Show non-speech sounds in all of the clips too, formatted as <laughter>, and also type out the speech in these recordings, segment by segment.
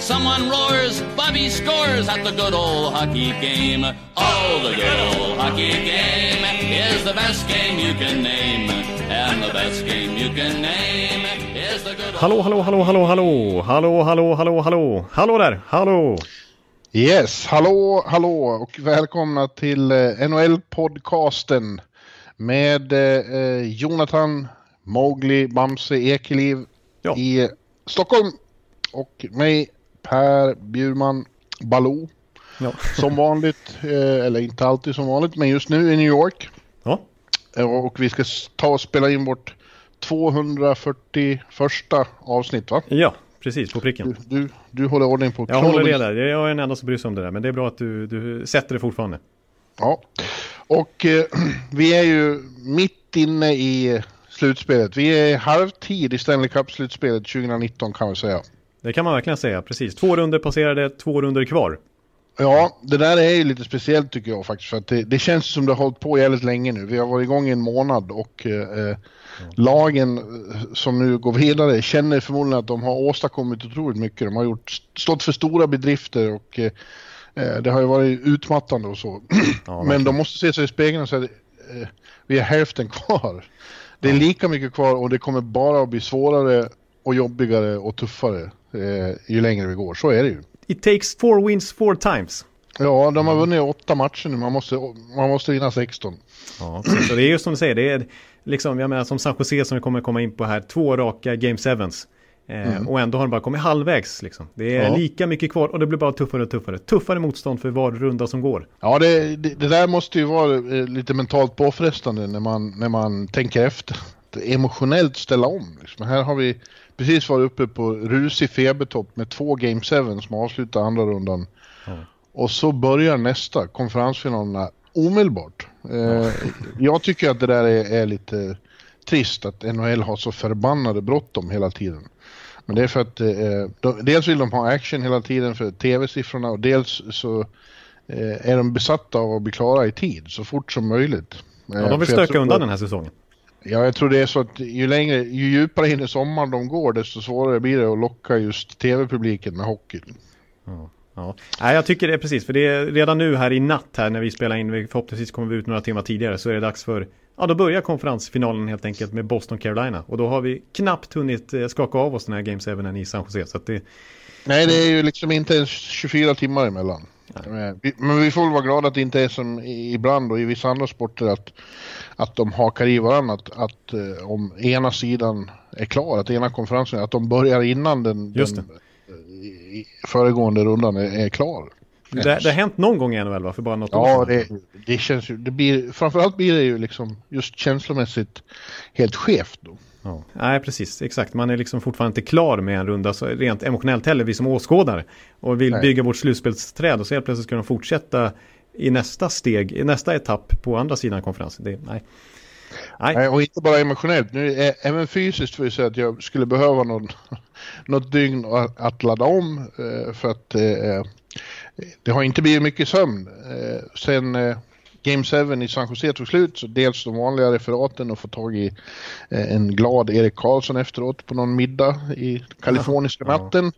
Someone roars, Bobby scores at the good old hockey game. Oh, the good old hockey game is the best game you can name. And the best game you can name is the good Hallå, hallå, hallå, hallå, hallå, hallå, hallå, hallå, hallå, hallå där, hallå! Yes, hallå, hallå och välkomna till eh, NHL-podcasten med eh, Jonathan Mowgli Bamse Ekeliv Ja. i Stockholm och mig Per Bjurman Baloo. Ja. Som vanligt, eh, eller inte alltid som vanligt, men just nu i New York. Ja, Eh, Och vi ska ta och spela in vårt 241 avsnitt va? ja precis på pricken. Du, du, du håller ordning på Jag håller det där, jag är den enda som bryr sig om det där, men det är bra att du, du sätter det fortfarande. Ja, och eh, <clears throat> vi är ju mitt inne i slutspelet. Vi är i halvtid i Stanley Cup-slutspelet 2019 kan vi säga. Det kan man verkligen säga, precis. Två runder passerade, två runder kvar. Ja, det där är ju lite speciellt tycker jag faktiskt. För att det, det känns som det har hållit på jävligt länge nu. Vi har varit igång i en månad och eh, lagen eh, som nu går vidare känner förmodligen att de har åstadkommit otroligt mycket. De har gjort, stått för stora bedrifter och eh, eh, det har ju varit utmattande och så. <clears throat> Ja, Men de måste se sig i spegeln och säga eh, vi är hälften kvar. Det är lika mycket kvar och det kommer bara att bli svårare och jobbigare och tuffare eh, ju längre vi går. Så är det ju. It takes four wins four times. Ja, de har vunnit åtta matcher nu. Man måste, man måste vinna 16. Ja. Så det är just som du säger, det är liksom, jag menar som San Jose som vi kommer komma in på här, två raka Game Sevens. Eh, Och ändå har de bara kommit halvvägs liksom. Det är Ja. lika mycket kvar och det blir bara tuffare och tuffare. Tuffare motstånd för var runda som går. Ja, det, det, det där måste ju vara eh, lite mentalt påfrestande när man, när man tänker efter. Emotionellt ställa om. Liksom. Här har vi precis varit uppe på rusig febertopp med två Game 7 som avslutar andra rundan. Ja. Och så börjar nästa, konferensfinalerna, omedelbart. Eh, jag tycker att det där är, är lite trist att NHL har så förbannade bråttom hela tiden. Men det är för att eh, de, dels vill de ha action hela tiden för tv-siffrorna och dels så eh, är de besatta av att bli klara i tid så fort som möjligt. Eh, Ja, de vill jag stöka undan den här säsongen. Ja, jag tror det är så att ju längre, ju djupare in i sommaren de går desto svårare blir det att locka just tv-publiken med hockey. Ja. Nej, jag tycker det är precis, för det är redan nu här i natt här när vi spelar in, vi- förhoppningsvis kommer vi ut några timmar tidigare, så är det dags för, ja då börjar konferensfinalen helt enkelt med Boston Carolina. Och då har vi knappt hunnit eh, skaka av oss den här Game 7 i San Jose. Så det, Nej, det är ju liksom inte ens 24 timmar emellan. Men vi får väl vara glada att det inte är som ibland och i vissa andra sporter att, att de hakar i varandra. Att, att eh, om ena sidan är klar, att ena konferensen, att de börjar innan den, den eh, föregående rundan är, är klar. det, det har hänt någon gång i NHL va? För bara något år Ja, sedan. det, det känns ju, det blir, framförallt blir det ju liksom just känslomässigt helt skevt då. Ja. Nej, precis. Exakt. Man är liksom fortfarande inte klar med en runda så rent emotionellt heller, vi som åskådare. Och vill Nej. bygga vårt slutspelsträd och så helt plötsligt ska de fortsätta i nästa steg, i nästa etapp på andra sidan konferensen. Det, nej. Nej. Nej, och inte bara emotionellt, nu även fysiskt får jag säga att jag skulle behöva någon, <laughs> något dygn att, ladda om eh, för att eh, det har inte blivit mycket sömn. Eh, sen eh, Game 7 i San Jose tog slut, så dels de vanliga referaten och få tag i eh, en glad Erik Karlsson efteråt på någon middag i kaliforniska Ja. natten.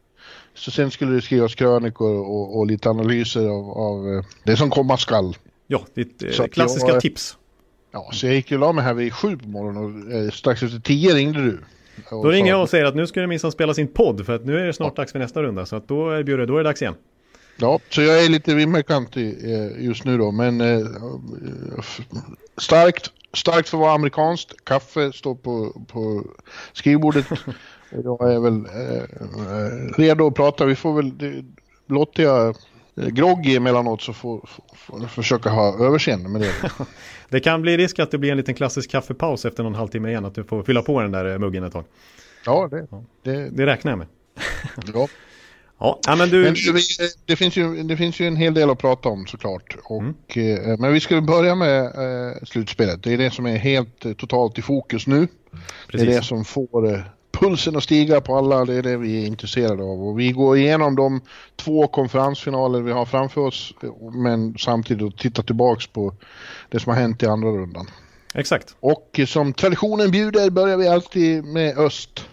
Så sen skulle det skrivas krönikor och, och lite analyser av, av eh, det som komma skall. Ja, ditt eh, Så klassiska jag- tips. Ja, så jag gick ju la mig här vid sju på morgonen och eh, strax efter tio ringde du. Då ringer jag och säger att nu ska det minsann spela sin podd för att nu är det snart dags för nästa runda. Så att då är Bjurre, då är det dags igen. Ja, så jag är lite vimmerkantig eh, just nu då, men eh, starkt, starkt för att vara amerikanskt. Kaffe står på, på skrivbordet. <laughs> Och jag är väl eh, redo att prata. Vi får väl, det, låter jag groggy emellanåt så får, får, får försöka ha överseende med det. <laughs> Det kan bli risk att det blir en liten klassisk kaffepaus efter någon halvtimme igen. Att du får fylla på den där muggen ett tag. Ja, det, det, Det räknar jag med. ja. <laughs> Ja, men du... Men det, det, finns ju, det finns ju en hel del att prata om såklart. Och, eh, men vi ska börja med eh, slutspelet. Det är det som är helt eh, totalt i fokus nu. Precis. Det är det som får eh, pulsen att stiga på alla, det är det vi är intresserade av. Och vi går igenom de två konferensfinaler vi har framför oss, men samtidigt tittar tillbaks på det som har hänt i andra rundan. Exakt. Och som traditionen bjuder börjar vi alltid med öst.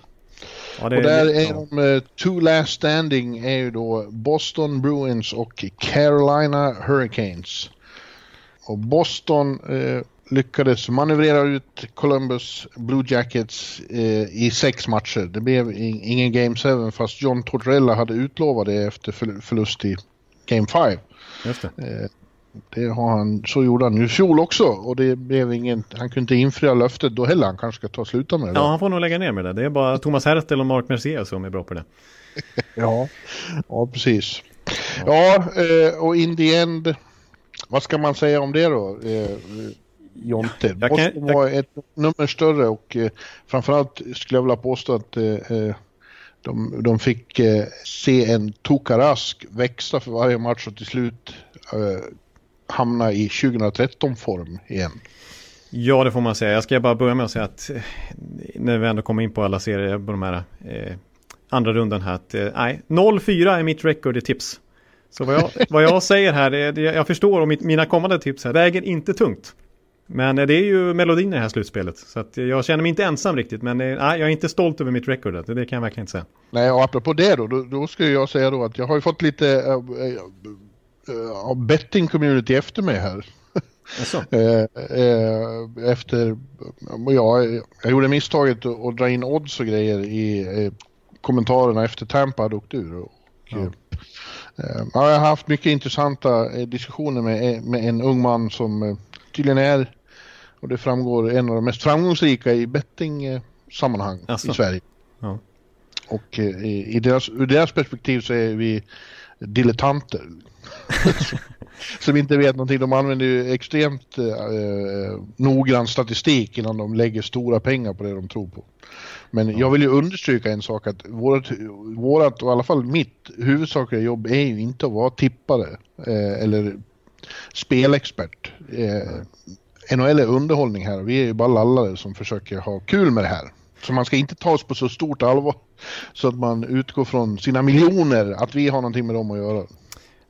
Ja, och där är de uh, two last standing är ju då Boston Bruins och Carolina Hurricanes. Och Boston uh, lyckades manövrera ut Columbus Blue Jackets uh, i sex matcher. Det blev ingen Game 7 fast John Tortorella hade utlovat det efter förlust i Game 5. Just det. Det har han, så gjorde han ju i fjol också och det blev ingen, han kunde inte infria löftet då heller. Han kanske ska ta sluta med det. Ja, han får nog lägga ner med det. Det är bara Thomas Hertel och Mark Mercier som är bra på det. <laughs> ja, ja precis. Ja, ja, och in the end, vad ska man säga om det då? Eh, Jonte. Jag kan, måste vara ett nummer större och eh, framförallt skulle jag vilja påstå att eh, eh de, de fick eh, se en Tokarask växa för varje match och till slut eh, hamna i 2013-form igen. Ja, det får man säga. Jag ska bara börja med att säga att eh, när vi ändå kommer in på alla serier på de här eh, andra rundan här att eh, nej, 0-4 är mitt record i tips. Så vad jag, <laughs> vad jag säger här, det, det, jag förstår och mitt, mina kommande tips här väger inte tungt. Men det är ju melodin i det här slutspelet. Så att jag känner mig inte ensam riktigt. Men nej, jag är inte stolt över mitt record. Det kan jag verkligen inte säga. Nej, och apropå det då, då, då skulle jag säga då att jag har ju fått lite äh, äh, betting-community efter mig här. äh, <laughs> efter, ja, jag gjorde misstaget att dra in odds och grejer i kommentarerna efter Tampa hade åkt ur. Och, ja. jag har haft mycket intressanta diskussioner med, med en ung man som tydligen är, och det framgår, en av de mest framgångsrika i betting-sammanhang i Sverige. Ja. Och eh, i, i deras, ur deras perspektiv så är vi dilettanter. <laughs> som inte vet någonting. De använder ju extremt eh, noggrann statistik innan de lägger stora pengar på det de tror på. Men jag vill ju understryka en sak att vårat, vårat och i alla fall mitt huvudsakliga jobb är ju inte att vara tippare eh, eller spelexpert. Eh, NHL är underhållning här och vi är ju bara lallare som försöker ha kul med det här. Så man ska inte ta oss på så stort allvar så att man utgår från sina miljoner att vi har någonting med dem att göra.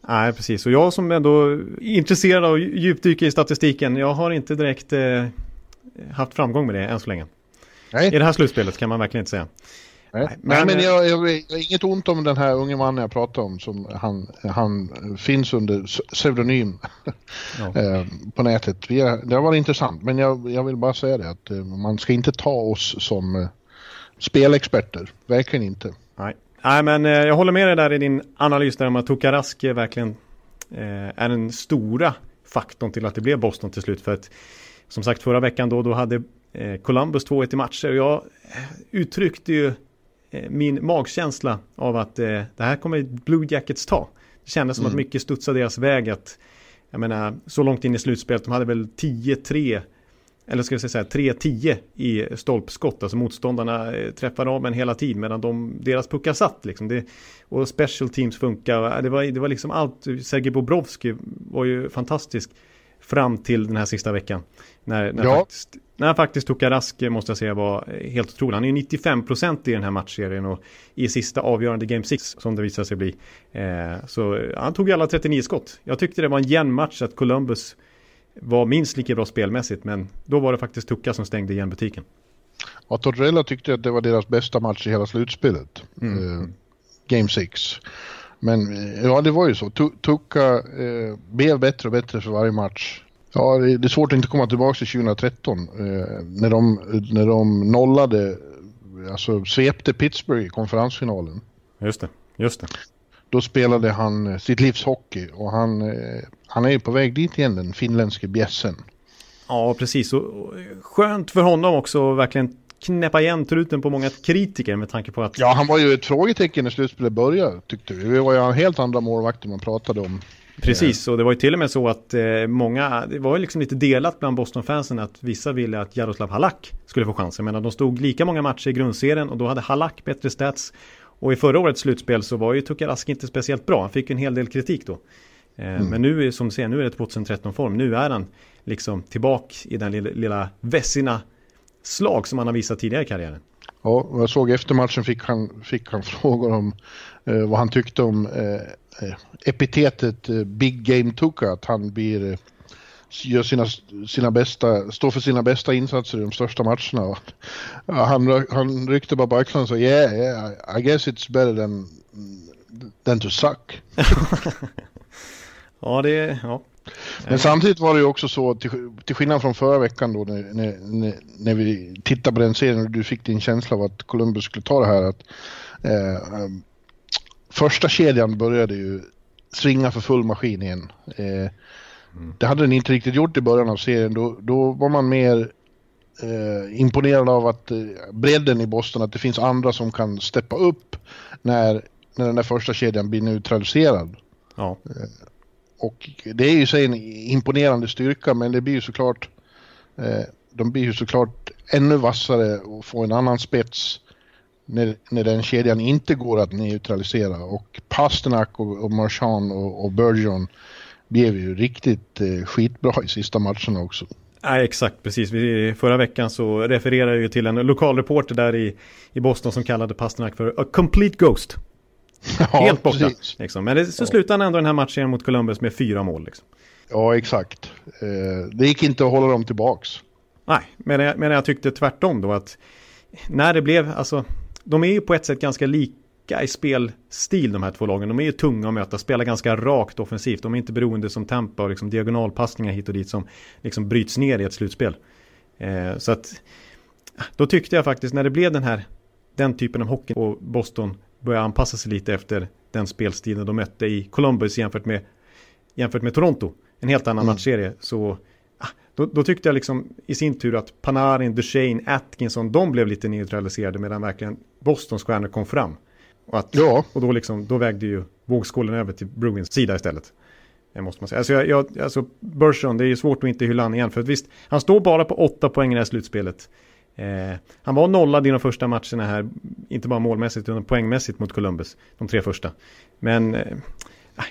Nej, precis. Och jag som ändå är intresserad av att djupdyka i statistiken, jag har inte direkt eh, haft framgång med det än så länge. Nej. I det här slutspelet kan man verkligen inte säga. Nej, men, men jag, jag, jag har inget ont om den här unge mannen jag pratade om. Som han, han finns under pseudonym ja. <laughs> Eh, på nätet. Vi är, det har varit intressant, men jag, jag vill bara säga det att eh, man ska inte ta oss som eh, spelexperter. Verkligen inte. Nej, Nej men jag håller med dig där i din analys där om att Tukarask verkligen är den stora faktorn till att det blev Boston till slut. För att som sagt förra veckan då, då hade Columbus 2-1 i matcher. Jag uttryckte ju Eh, min magkänsla av att eh, det här kommer Blue Jackets ta. Det kändes som mm. att mycket studsade deras väg att, jag menar, så långt in i slutspelet, de hade väl 10-3 eller ska jag säga 3-10 i stolpskott. Alltså motståndarna eh, träffar av en hela tiden medan de, deras puckar satt. Liksom. Det, och special teams funkar. Det var, det var liksom allt. Sergej Bobrovski var ju fantastisk fram till den här sista veckan. När, när, ja. faktiskt, när faktiskt Tokarask måste jag säga var helt otrolig. Han är ju 95% i den här matchserien och i sista avgörande Game 6 som det visade sig bli. Eh, så han tog ju alla 39 skott. Jag tyckte det var en jämn match att Columbus var minst lika bra spelmässigt men då var det faktiskt Tucka som stängde igen butiken. Ja, Tortorella tyckte att det var deras bästa match i hela slutspelet. Mm. Eh, game 6. Men eh, ja, det var ju så. Tucka eh, blev bättre och bättre för varje match. Ja, det är svårt att inte komma tillbaka till 2013 eh, när, de, när de nollade, alltså svepte Pittsburgh i konferensfinalen. Just det, just det. Då spelade han eh, sitt livs hockey och han, eh, han är ju på väg dit igen, den finländske bjässen. Ja, precis. Och skönt för honom också verkligen knäppa igen truten på många kritiker med tanke på att... Ja, han var ju ett frågetecken när slutspelet började tyckte vi. Det var ju helt andra målvakter man pratade om. Precis, och det var ju till och med så att eh, många, det var ju liksom lite delat bland Boston-fansen att vissa ville att Jaroslav Halak skulle få chansen. Men de stod lika många matcher i grundserien och då hade Halak bättre stats. Och i förra årets slutspel så var ju Tukarask inte speciellt bra. Han fick en hel del kritik då. Eh, mm. Men nu, som ser, nu är det 2013-form. Nu är han liksom tillbaka i den lilla, lilla Vessina slag som han har visat tidigare i karriären. Ja, jag såg efter matchen fick han, fick han <laughs> frågor om eh, vad han tyckte om eh, eh epitetet eh, Big Game Tuka, att han blir gör sina, sina bästa, står för sina bästa insatser i de största matcherna. Han, han ryckte bara på axlarna och sa yeah, yeah, I guess it's better than, than to suck. <laughs> ja, det, ja. Men samtidigt var det ju också så, till, till skillnad från förra veckan då när, när, när vi tittade på den serien och du fick din känsla av att Columbus skulle ta det här, att eh, första kedjan började ju svinga för full maskin igen. Eh, Mm. Det hade den inte riktigt gjort i början av serien. Då, då var man mer eh, imponerad av att eh, bredden i Boston, att det finns andra som kan steppa upp när, när den där första kedjan blir neutraliserad. Ja. Eh, och det är ju sig en imponerande styrka, men det blir ju såklart eh, de blir ju såklart ännu vassare och får en annan spets när, när den kedjan inte går att neutralisera. Och Pasternak och, och Marchand och, och Bergeron blev ju riktigt eh, skitbra i sista matcherna också. Nej, exakt, precis. Vi, förra veckan så refererade jag ju till en lokalreporter där i, i Boston som kallade Pasternak för a complete ghost. <laughs> Ja, Helt borta. Liksom. Men det, så ja. slutade han ändå den här matchen mot Columbus med fyra mål. Liksom. Ja, exakt. Eh, det gick inte att hålla dem tillbaks. Nej, men jag, men jag tyckte tvärtom då att när det blev, alltså, de är ju på ett sätt ganska lika lika i spelstil de här två lagen. De är ju tunga att möta, spelar ganska rakt offensivt. De är inte beroende som Tampa och liksom diagonalpassningar hit och dit som liksom bryts ner i ett slutspel. Eh, så att då tyckte jag faktiskt när det blev den här den typen av hockey och Boston började anpassa sig lite efter den spelstilen de mötte i Columbus jämfört med, jämfört med Toronto. En helt annan mm. matchserie. Så då, då, tyckte jag liksom i sin tur att Panarin, Duchene, Atkinson, de blev lite neutraliserade medan verkligen Bostons stjärnor kom fram. Och, att, ja. och då, liksom, då vägde ju vågskålen över till Bruins sida istället. Det måste man säga. Alltså, jag, jag, alltså Burson, det är ju svårt att inte hylla han igen. För att visst, han står bara på åtta poäng i det här slutspelet. Eh, han var nollad i de första matcherna här, inte bara målmässigt utan poängmässigt mot Columbus. De tre första. Men eh,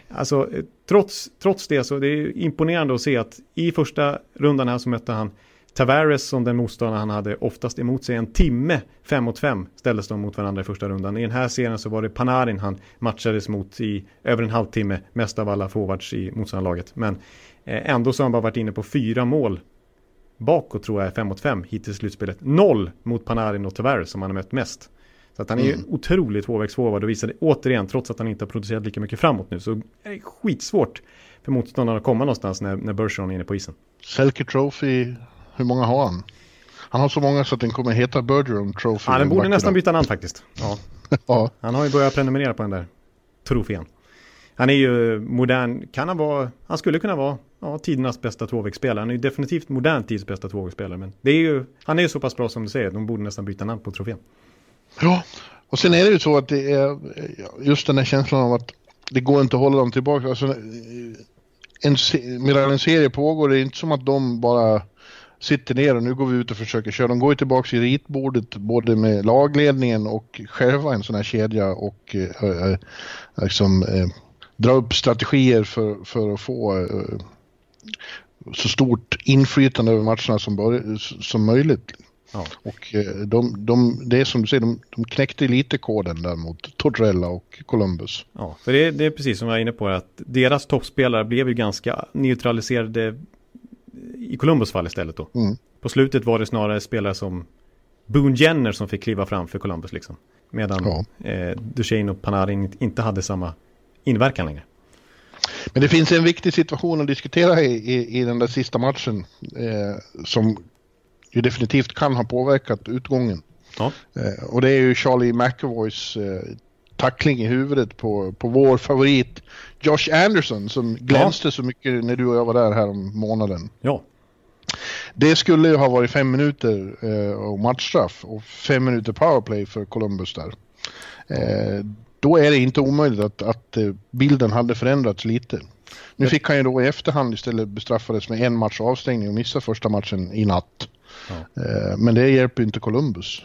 alltså, trots, trots det så det är imponerande att se att i första rundan här så mötte han Tavares som den motståndare han hade oftast emot sig en timme, fem mot fem ställdes de mot varandra i första rundan. I den här serien så var det Panarin han matchades mot i över en halvtimme, mest av alla forwards i motståndarlaget. Men eh, ändå så har han bara varit inne på fyra mål bakåt tror jag, fem mot fem hittills i slutspelet. Noll mot Panarin och Tavares som han har mött mest. Så att han är mm. otroligt tvåvägsforward och visade återigen, trots att han inte har producerat lika mycket framåt nu, så är det skitsvårt för motståndarna att komma någonstans när, när Bergeron är inne på isen. Selke Trophy hur många har han? Han har så många så att den kommer heta Bergeron Trophy. Ja, den borde nästan byta namn faktiskt. Ja. <laughs> ja. Han har ju börjat prenumerera på den där trofén. Han är ju modern, kan han vara, han skulle kunna vara ja, tidernas bästa tvåvägsspelare. Han är ju definitivt modern tids bästa tvåvägsspelare. Men det är ju, han är ju så pass bra som du säger, de borde nästan byta namn på trofén. Ja, och sen är det ju så att det är just den här känslan av att det går inte att hålla dem tillbaka. Alltså, en, medan en serie pågår, det är inte som att de bara sitter ner och nu går vi ut och försöker köra. De går ju tillbaka i ritbordet både med lagledningen och själva en sån här kedja och eh, eh, liksom eh, dra upp strategier för, för att få eh, så stort inflytande över matcherna som, som möjligt. Ja. Och eh, de, de, det är som du säger, de, de knäckte lite koden där mot Tortorella och Columbus. Ja, för det, det är precis som jag är inne på, att deras toppspelare blev ju ganska neutraliserade i Columbus fall istället då. Mm. På slutet var det snarare spelare som Boone Jenner som fick kliva fram för Columbus liksom. Medan ja. eh, Duchene och Panarin inte hade samma inverkan längre. Men det finns en viktig situation att diskutera i, i, i den där sista matchen eh, som ju definitivt kan ha påverkat utgången. Ja. Eh, och det är ju Charlie McAvoys eh, tackling i huvudet på, på vår favorit Josh Anderson som glänste ja. så mycket när du och jag var där här om månaden. Ja. Det skulle ju ha varit fem minuter eh, och matchstraff och fem minuter powerplay för Columbus där. Eh, då är det inte omöjligt att, att eh, bilden hade förändrats lite. Nu fick han ju då i efterhand istället bestraffades med en match avstängning och missa första matchen i natt. Ja. Eh, men det hjälper ju inte Columbus.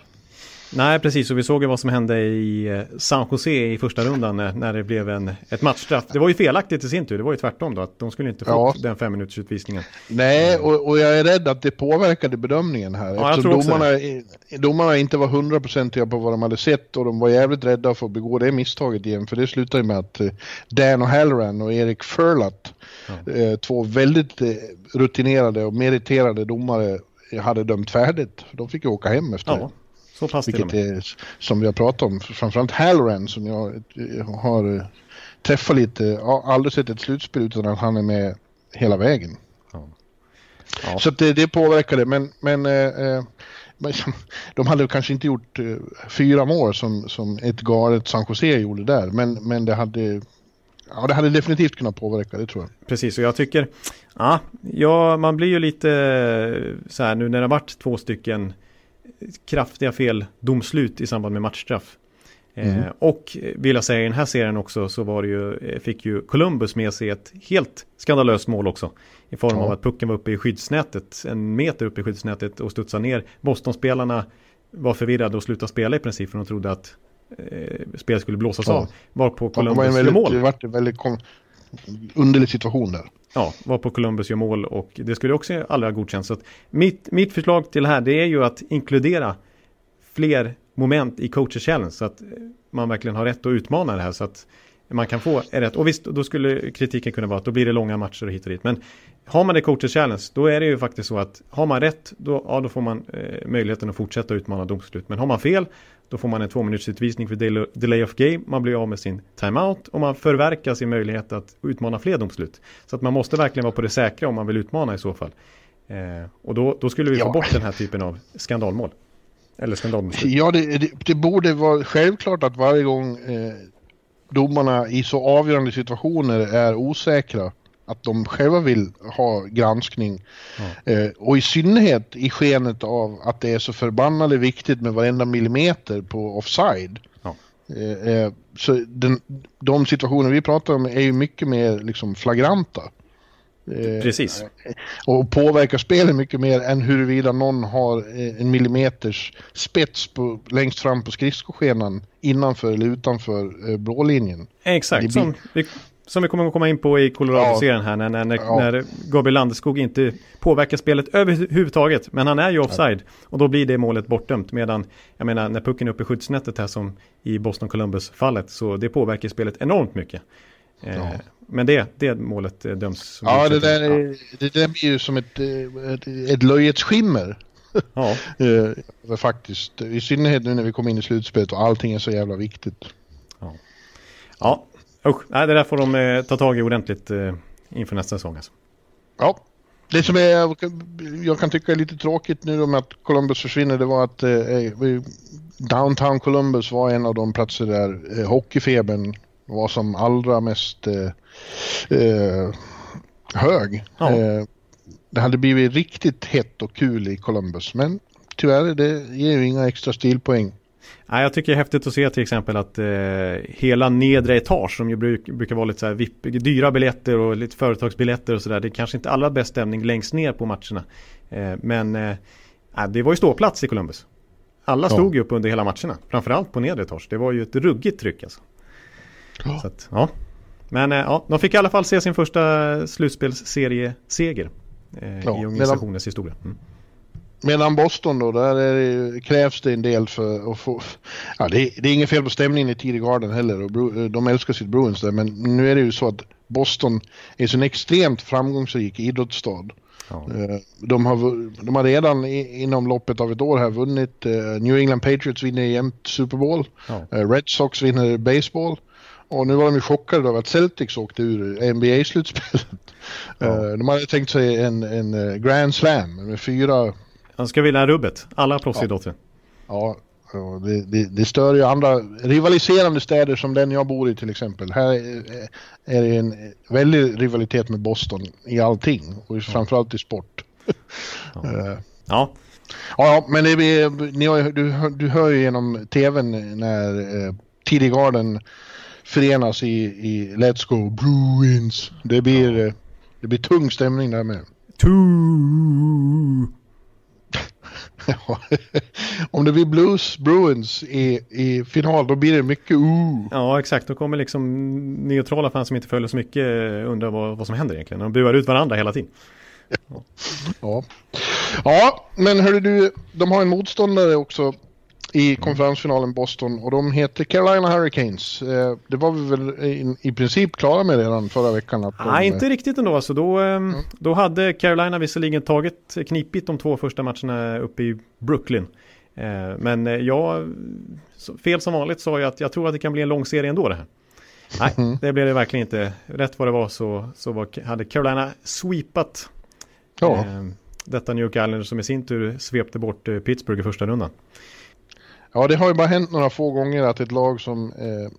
Nej, precis. Och vi såg ju vad som hände i eh, San Jose i första rundan när, när det blev en, ett matchstraff. Det var ju felaktigt i sin tur. Det var ju tvärtom då. Att de skulle inte fått ja. den fem minuters utvisningen. Nej, och, och, jag är rädd att det påverkade bedömningen här. Ja, eftersom domarna, domarna inte var hundraprocentiga på vad de hade sett och de var jävligt rädda för att begå det misstaget igen. För det slutade med att eh, Dan och Halloran och Erik Furlat, ja. Eh, två väldigt rutinerade och meriterade domare hade dömt färdigt. De fick ju åka hem efter ja. Så pass Vilket är, som vi har pratat om, framförallt Halloran som jag, jag har eh, träffat lite, jag har aldrig sett ett slutspel utan att han är med hela vägen. Ja. Ja. Så det, det påverkade, men, men eh, eh de hade kanske inte gjort eh, fyra mål som, som ett galet San Jose gjorde där, men, men det hade Ja, det hade definitivt kunnat påverka, det tror jag. Precis, och jag tycker, ja, ja man blir ju lite så här nu när det har varit två stycken kraftiga fel domslut i samband med matchstraff. Eh, mm. Eh, och vill jag säga i den här serien också så var det ju, eh, fick ju Columbus med sig ett helt skandalöst mål också. I form ja. av att pucken var uppe i skyddsnätet, en meter uppe i skyddsnätet och studsade ner. Bostonspelarna var förvirrade och slutade spela i princip för de trodde att eh, spelet skulle blåsas ja. av. Var på Columbus ja, väldigt, mål. Det var väldigt underlig situation där. Ja, var på Columbus gör mål och det skulle också aldrig ha godkänts. Så mitt, mitt förslag till det här det är ju att inkludera fler moment i coacher challenge så att man verkligen har rätt att utmana det här så att man kan få rätt. Och visst, då skulle kritiken kunna vara att då blir det långa matcher och hit och dit. Men har man det coacher challenge, då är det ju faktiskt så att har man rätt, då, ja, då får man eh, möjligheten att fortsätta utmana domslut. Men har man fel, då får man en två minuters utvisning för delay of game, man blir av med sin timeout och man förverkar sin möjlighet att utmana fler domslut. Så att man måste verkligen vara på det säkra om man vill utmana i så fall. Eh, och då, då, skulle vi ja. få bort den här typen av skandalmål. Eller skandalbeslut. Ja, det, det, det, borde vara självklart att varje gång eh, domarna i så avgörande situationer är osäkra att de själva vill ha granskning. Ja. Eh, och i synnerhet i skenet av att det är så förbannade viktigt med varenda millimeter på offside. Eh, eh så den, de situationer vi pratar om är ju mycket mer liksom flagranta. Eh, Precis. Och påverkar spelet mycket mer än huruvida någon har eh, en millimeters spets på, längst fram på skridskoskenan innanför eller utanför eh, blålinjen. Exakt, som vi, som vi kommer att komma in på i Colorado-serien här när, när, ja. när Gabriel Landeskog inte påverkar spelet överhuvudtaget. Men han är ju offside och då blir det målet bortdömt. Medan, jag menar, när pucken är uppe i skyddsnätet här som i Boston Columbus-fallet så det påverkar spelet enormt mycket. Ja. Men det, det målet eh, döms. Ja, det där, är, det där blir ju som ett, eh, ett, ett löjets skimmer. <laughs> Ja. eh, faktiskt, i synnerhet nu när vi kommer in i slutspelet och allting är så jävla viktigt. Ja, ja. usch, nej, det där får de eh, ta tag i ordentligt eh, inför nästa säsong. Alltså. Ja, det som är, jag kan tycka är lite tråkigt nu med att Columbus försvinner, det var att eh, Downtown Columbus var en av de platser där eh, hockeyfebern var som allra mest eh, eh, hög. Ja. Eh, det hade blivit riktigt hett och kul i Columbus men tyvärr det ger ju inga extra stilpoäng. Ja, jag tycker det är häftigt att se till exempel att eh, hela nedre etage som ju bruk, brukar vara lite så här VIP, dyra biljetter och lite företagsbiljetter och sådär. Det är kanske inte allra bäst stämning längst ner på matcherna. Eh, men eh, det var ju ståplats i Columbus. Alla stod ju upp under hela matcherna. Framförallt på nedre etage. Det var ju ett ruggigt tryck alltså. Ja. Så att, ja. Men eh, ja, de fick i alla fall se sin första slutspelsserieseger eh, ja, i organisationens medan, historia. Mm. Medan Boston då, där det, krävs det en del för att få... Ja, det, är, det är inget fel på stämningen i tidig Garden heller och de älskar sitt Bruins där men nu är det ju så att Boston är en extremt framgångsrik idrottsstad. Ja. Eh, de, har, de har redan inom loppet av ett år här vunnit New England Patriots vinner jämt Super Bowl. Ja. Red Sox vinner baseball. Och nu var de ju chockade över att Celtics åkte ur NBA-slutspelet. Ja. Eh, de hade tänkt sig en, en eh, Grand Slam med fyra... Han ska vinna rubbet, alla proffsidrotter. Ja, ja det, det, det, stör ju andra rivaliserande städer som den jag bor i till exempel. Här är, är det en väldig rivalitet med Boston i allting och framförallt i sport. Ja. <laughs> Eh. ja. Ja, men det, ni har, du, du hör ju genom tvn när eh, Tidig Garden förenas i, i Let's Go Bruins. Det blir, ja. det blir tung stämning där med. Two. <laughs> Om det blir Blues Bruins i, i final då blir det mycket ooh. Ja exakt, då kommer liksom neutrala fans som inte följer så mycket undra vad, vad som händer egentligen. De buar ut varandra hela tiden. Ja. <laughs> Ja, ja men hörru du, de har en motståndare också i konferensfinalen Boston och de heter Carolina Hurricanes. Eh, det var vi väl i, i princip klara med redan förra veckan? Att de, Nej, inte riktigt ändå. Alltså då, mm. då hade Carolina visserligen tagit knipigt de två första matcherna uppe i Brooklyn. Eh, men jag, fel som vanligt, sa jag att jag tror att det kan bli en lång serie ändå det här. Nej, mm. det blev det verkligen inte. Rätt vad det var så, så var, hade Carolina sweepat ja. eh, detta New York Islanders som i sin tur svepte bort Pittsburgh i första rundan. Ja, det har ju bara hänt några få gånger att ett lag som eh,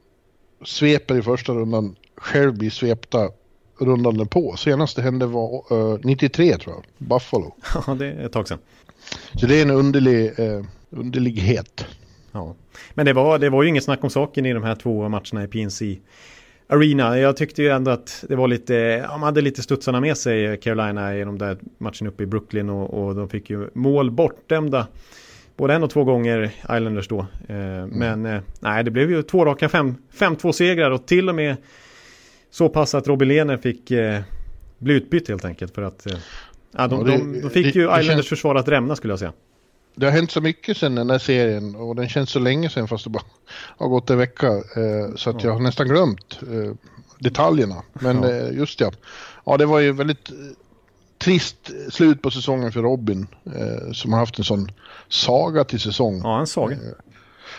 sveper i första rundan själv blir svepta rundan på. Senast det hände var eh, 93 tror jag, Buffalo. <laughs> Ja, det är ett tag sedan. Så det är en underlig, eh, underlighet. Ja, men det var, det var ju inget snack om saken i de här två matcherna i PNC. Arena. Jag tyckte ju ändå att det var lite, de hade lite studsarna med sig Carolina i de där matcherna uppe i Brooklyn och, och de fick ju mål bortdömda både en och två gånger Islanders då. Eh, mm. Men eh, nej, det blev ju två raka 5-2 segrar och till och med så pass att Robin Lehner fick eh, bli utbytt helt enkelt för att ja, de, det, de, de, fick det, ju Islanders känns... försvar att rämna skulle jag säga. Det har hänt så mycket sen den här serien och den känns så länge sen fast det bara har gått en vecka. så att ja. jag har nästan glömt detaljerna. Men ja. just ja. Ja, det var ju väldigt trist slut på säsongen för Robin eh, som har haft en sån saga till säsong. Ja, en saga. Eh,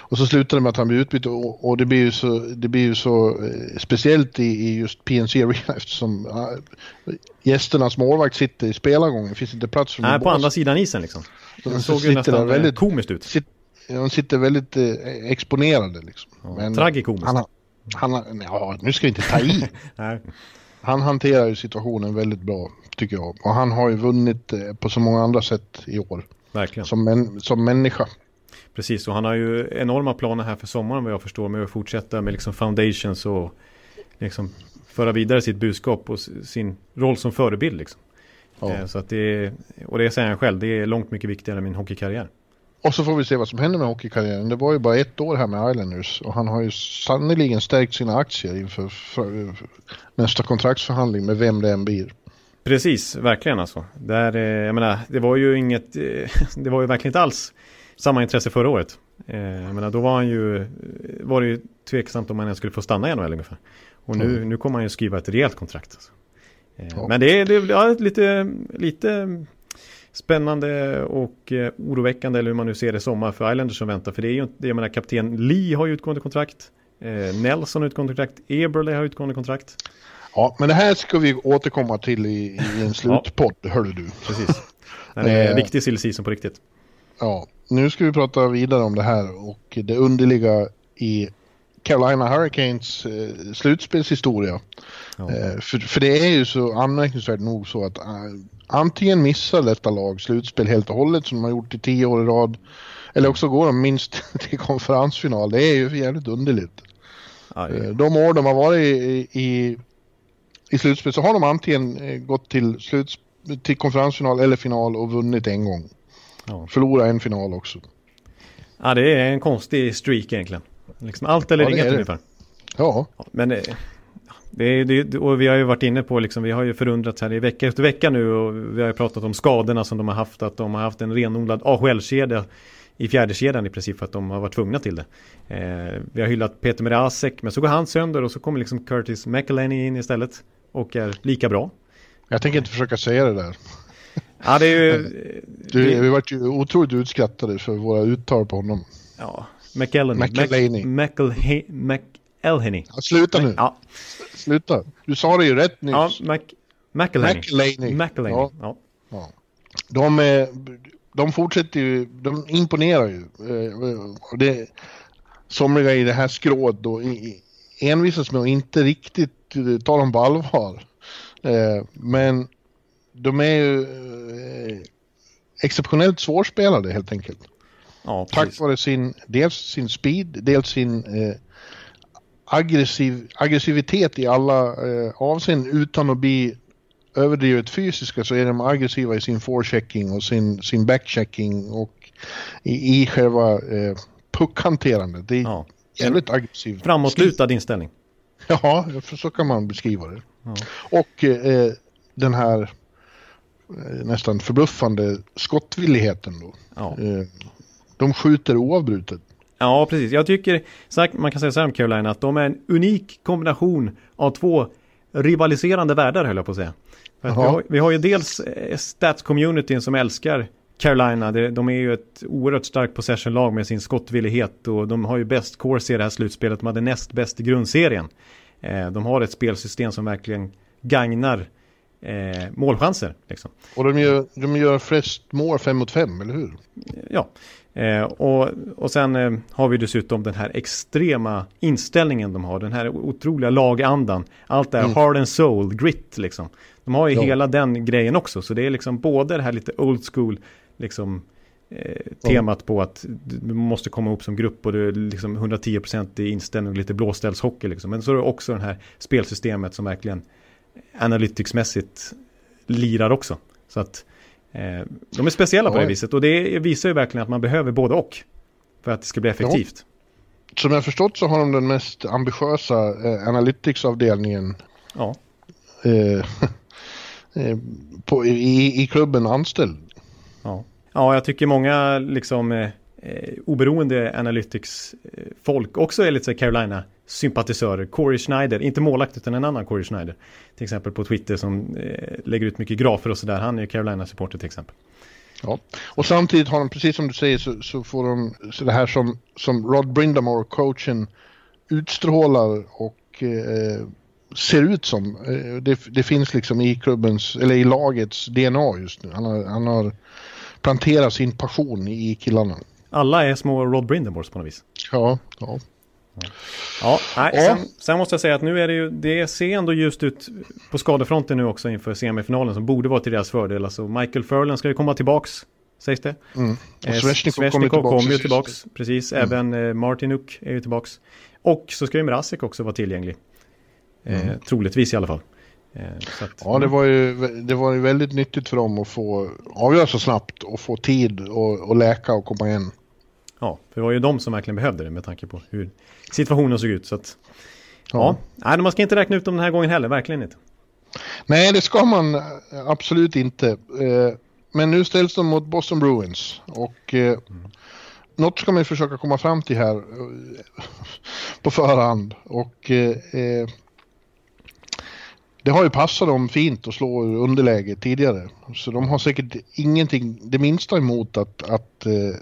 och så slutar det med att han blir utbytt och, och, det blir ju så, det blir ju så eh, speciellt i, i, just PNC Arena <laughs> eftersom äh, gästernas målvakt sitter i spelargången. Det finns inte plats för Nej, på andra sidan isen liksom. Det såg ju nästan eh, väldigt, komiskt ut. Sit, de sitter väldigt eh, exponerade liksom. Ja, tragikomiskt. Han, han, ja, nu ska vi inte ta i. <laughs> han hanterar ju situationen väldigt bra tycker jag. Och han har ju vunnit eh, på så många andra sätt i år. Verkligen. Som, män, som människa. Precis, och han har ju enorma planer här för sommaren vad jag förstår med att fortsätta med liksom foundations och liksom föra vidare sitt budskap och sin roll som förebild liksom. Ja. Eh, så att det, och det säger han själv, det är långt mycket viktigare än min hockeykarriär. Och så får vi se vad som händer med hockeykarriären. Det var ju bara ett år här med Islanders och han har ju sannoliken stärkt sina aktier inför för, nästa kontraktsförhandling med vem det än blir. Precis, verkligen alltså. Där, eh, jag menar, det var ju inget, eh, <laughs> det var ju verkligen inte alls samma intresse förra året. Eh, jag menar, då var han ju, var det ju tveksamt om han ens skulle få stanna i NHL ungefär. Och nu, mm. nu kommer han ju skriva ett rejält kontrakt. Alltså. Ja. Men det är, det är lite, lite spännande och oroväckande eller hur man nu ser det sommar för Islanders som väntar. För det är ju inte, jag menar kapten Lee har ju utgående kontrakt. Nelson har utgående kontrakt. Eberle har utgående kontrakt. Ja, men det här ska vi återkomma till i, i en slutpodd, ja. hörde du. Precis. Det är en riktig silly på riktigt. Ja, nu ska vi prata vidare om det här och det underliga i Carolina Hurricanes eh, slutspelshistoria. Ja. Eh, för, för det är ju så anmärkningsvärt nog så att eh, antingen missar detta lag slutspel helt och hållet som de har gjort i tio år i rad. Eller också går de minst <laughs> till konferensfinal. Det är ju jävligt underligt. Aj. Eh, de år de har varit i, i i slutspel så har de antingen eh, gått till, sluts, till konferensfinal eller final och vunnit en gång. Ja. Förlora en final också. Ja, det är en konstig streak egentligen. Liksom allt eller ja, inget ungefär. Ja. Men det, det, det, och vi har ju varit inne på, liksom, vi har ju förundrats här i vecka efter vecka nu och vi har ju pratat om skadorna som de har haft, att de har haft en renodlad AHL-kedja i fjärde kedjan i princip för att de har varit tvungna till det. Eh, vi har hyllat Peter Merasek, men så går han sönder och så kommer liksom Curtis McElhaney in istället och är lika bra. Jag tänker inte försöka säga det där. Ja, det är ju... du, det... Vi vart ju otroligt utskrattade för våra uttal på honom. Ja, McElhenney. McElhenney. McElhenney. Ja, sluta nu. Ja. Sluta. Du sa det ju rätt nyss. Ja, Mac... McElhenney. Ja. ja. ja. De, de fortsätter ju, de imponerar ju. Eh, det, somliga i det här skrået då envisas med att inte riktigt ta dem på allvar. Eh, men de är ju eh, exceptionellt svårspelade helt enkelt. Ja, Tack vare sin, dels sin speed, dels sin eh, aggressiv, aggressivitet i alla eh, avseenden utan att bli överdrivet fysiska så är de aggressiva i sin forechecking och sin, sin backchecking och i, i själva eh, puckhanterandet. Det är ja. jävligt aggressivt. Framåtlutad inställning. Ja, så kan man beskriva det. Ja. Och eh, den här eh, nästan förbluffande skottvilligheten då. Ja. Eh, de skjuter oavbrutet. Ja, precis. Jag tycker, man kan säga så här om Carolina, att de är en unik kombination av två rivaliserande världar höll jag på att säga. Att vi, har, vi har ju dels eh, stats-communityn som älskar Carolina, de är ju ett oerhört starkt possession-lag med sin skottvillighet och de har ju bäst course i det här slutspelet. De hade näst bäst i grundserien. Eh, de har ett spelsystem som verkligen gagnar eh, målchanser. Liksom. Och de gör, de gör flest mål fem mot fem, eller hur? Ja, eh, och, och sen eh, har vi dessutom den här extrema inställningen de har. Den här otroliga lagandan. Allt det här mm. heart and soul, grit liksom. De har ju ja. hela den grejen också. Så det är liksom både det här lite old school, liksom eh, temat på att du måste komma upp som grupp och du är liksom 110% i inställning och lite blåställshockey liksom. Men så är det också det här spelsystemet som verkligen analyticsmässigt lirar också. Så att eh, de är speciella på det viset och det visar ju verkligen att man behöver både och för att det ska bli effektivt. Ja. Som jag förstått så har de den mest ambitiösa eh, analytics-avdelningen ja. eh, <laughs> eh på, i, i klubben anställd. Ja. jag tycker många liksom eh, eh oberoende analytics-folk också är lite Carolina sympatisörer. Corey Schneider, inte målakt utan en annan Corey Schneider. Till exempel på Twitter som eh, lägger ut mycket grafer och sådär. Han är Carolina-supporter till exempel. Ja, och samtidigt har de, precis som du säger, så, så får de så det här som, som Rod Brindamore, coachen, utstrålar och eh, ser ut som. Eh, det, det, finns liksom i klubbens, eller i lagets DNA just nu. Han har, han har planterat sin passion i killarna. Alla är små Rod Brindamores på något vis. Ja, ja. Ja, nej, Sen, sen, måste jag säga att nu är det ju, det ser ändå just ut på skadefronten nu också inför semifinalen som borde vara till deras fördel. Alltså Michael Furlan ska ju komma tillbaks, sägs det. Mm. Och eh, Svesjnikov kommer tillbaks. Kom ju tillbaks precis, mm. även eh, Martinuk är ju tillbaks. Och så ska ju Mrazek också vara tillgänglig. Eh, mm. troligtvis i alla fall. Eh, att, ja, det var, ju, det var ju väldigt nyttigt för dem att få avgöra så snabbt och få tid och, och läka och komma igen. Ja, för det var ju de som verkligen behövde det med tanke på hur situationen såg ut. Så att, ja. ja. Nej, man ska inte räkna ut dem den här gången heller, verkligen inte. Nej, det ska man absolut inte. Eh, men nu ställs de mot Boston Bruins och mm. något ska man försöka komma fram till här eh, på förhand. Och det har ju passat dem fint att slå underläge tidigare. Så de har säkert ingenting, det minsta emot att, att eh,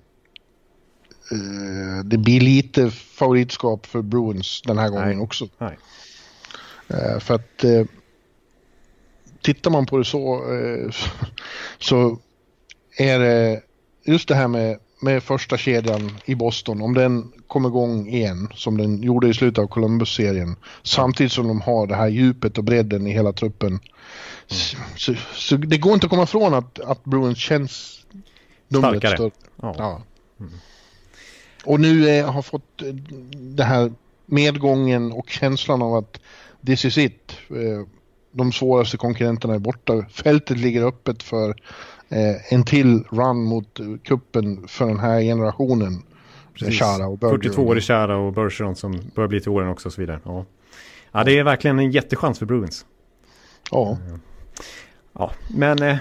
det blir lite favoritskap för Bruins den här gången Nej. också. Nej. Eh, för att eh, tittar man på det så, <laughs> så är det just det här med, med första kedjan i Boston, om den kommer igång igen som den gjorde i slutet av Columbus-serien, samtidigt som de har det här djupet och bredden i hela truppen. Mm. Så, så, det går inte att komma ifrån att, att Bruins känns Starkare. Större. Ja. ja. Mm. Och nu är, har fått eh, det här medgången och känslan av att this is it. Eh, de svåraste konkurrenterna är borta. Fältet ligger öppet för eh, en till run mot kuppen för den här generationen. Chara och 42 år i Chara och Bergeron som börjar bli till åren också och så vidare. Ja. ja, det är verkligen en jättechans för Bruins. Ja. Ja, men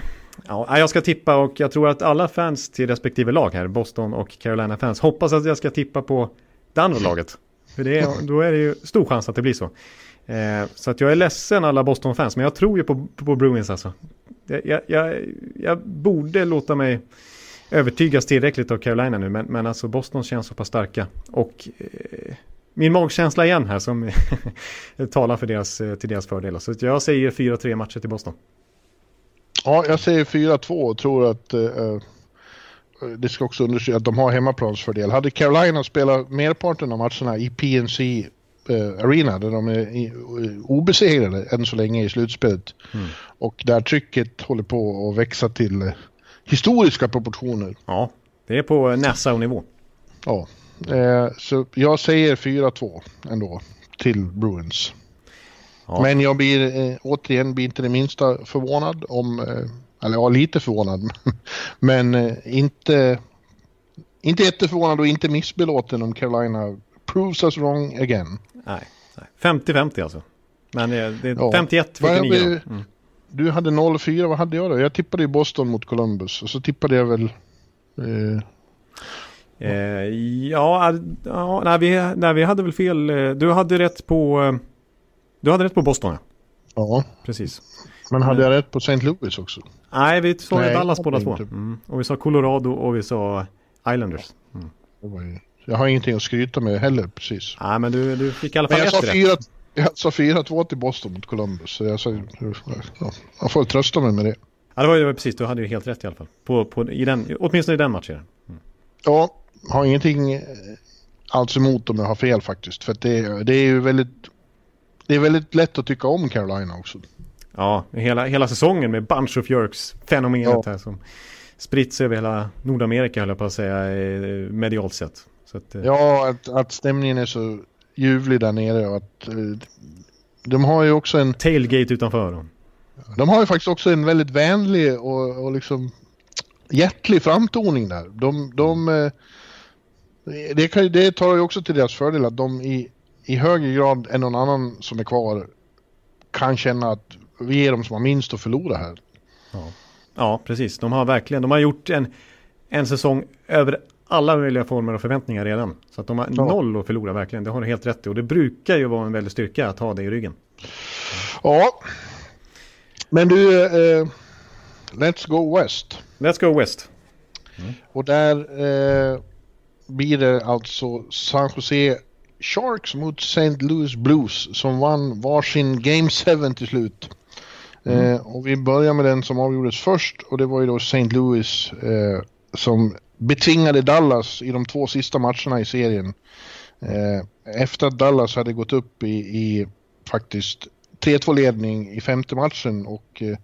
Ja, jag ska tippa och jag tror att alla fans till respektive lag här, Boston och Carolina fans, hoppas att jag ska tippa på det andra laget. För det är, då är det ju stor chans att det blir så. Eh, så att jag är ledsen alla Boston-fans, men jag tror ju på, på Bruins alltså. Jag, jag, jag, borde låta mig övertygas tillräckligt av Carolina nu, men, men alltså Boston känns så pass starka. Och eh, min magkänsla igen här som <laughs> talar för deras, eh, till deras fördel. Så jag säger 4-3 matcher till Boston. Ja, jag säger 4-2 och tror att eh, eh det ska också understrykas att de har hemmaplansfördel. Hade Carolina spelat merparten av matcherna i PNC Arena där de är obesegrade än så länge i slutspelet mm. och där trycket håller på att växa till historiska proportioner. Ja, det är på Nassau-nivå. Ja, så jag säger 4-2 ändå till Bruins. Ja. Men jag blir eh, återigen blir inte det minsta förvånad om, eh, eller ja lite förvånad, <laughs> men eh, inte, inte jätteförvånad och inte missbelåten om Carolina proves us wrong again. Nej, 50-50 alltså. Men det är 51-49. Ja. Mm. Du hade 0-4, vad hade jag då? Jag tippade i Boston mot Columbus och så tippade jag väl... Eh... Eh, ja, ja nej, vi, nej, vi hade väl fel. Du hade rätt på... Du hade rätt på Boston, ja. Precis. Men hade jag rätt på St. Louis också? Nej, vi sa nej, Dallas båda två. Mm. Och vi sa Colorado och vi sa Islanders. Mm. Jag har ingenting att skryta med heller precis. Nej, men du, du fick i alla fall men jag sa fyra, Jag sa 4-2 till Boston mot Columbus. Så jag, sa, ja, jag får trösta mig med det. Ja, det var ju precis. Du hade ju helt rätt i alla fall. På, på, i den, åtminstone i den matchen. Mm. Ja, har ingenting eh, alls emot om jag har fel faktiskt. För det, det är ju väldigt... Det är väldigt lätt att tycka om Carolina också. Ja, hela, hela säsongen med Bunch of Jerks fenomenet ja. här som spritts över hela Nordamerika höll jag på att säga eh, medialt sett. Att, eh, ja, att, att stämningen är så ljuvlig där nere och att eh, de har ju också en... Tailgate utanför dem. De har ju faktiskt också en väldigt vänlig och, och liksom hjärtlig framtoning där. De, de, eh, det, kan, det tar ju också till deras fördel att de i, i högre grad än någon annan som är kvar kan känna att vi är de som har minst att förlora här. Ja, ja precis. De har verkligen, de har gjort en, en säsong över alla möjliga former och förväntningar redan. Så att de har ja. noll att förlora verkligen. Det har du helt rätt i. Och det brukar ju vara en väldig styrka att ha det i ryggen. Ja. Men du, eh, let's go west. Let's go west. Mm. Och där eh, blir det alltså San Jose Sharks mot St. Louis Blues som vann varsin Game 7 till slut. Mm. Eh, och vi börjar med den som avgjordes först och det var ju då St. Louis eh, som betvingade Dallas i de två sista matcherna i serien. Eh, efter att Dallas hade gått upp i, i faktiskt 3-2 ledning i femte matchen och eh,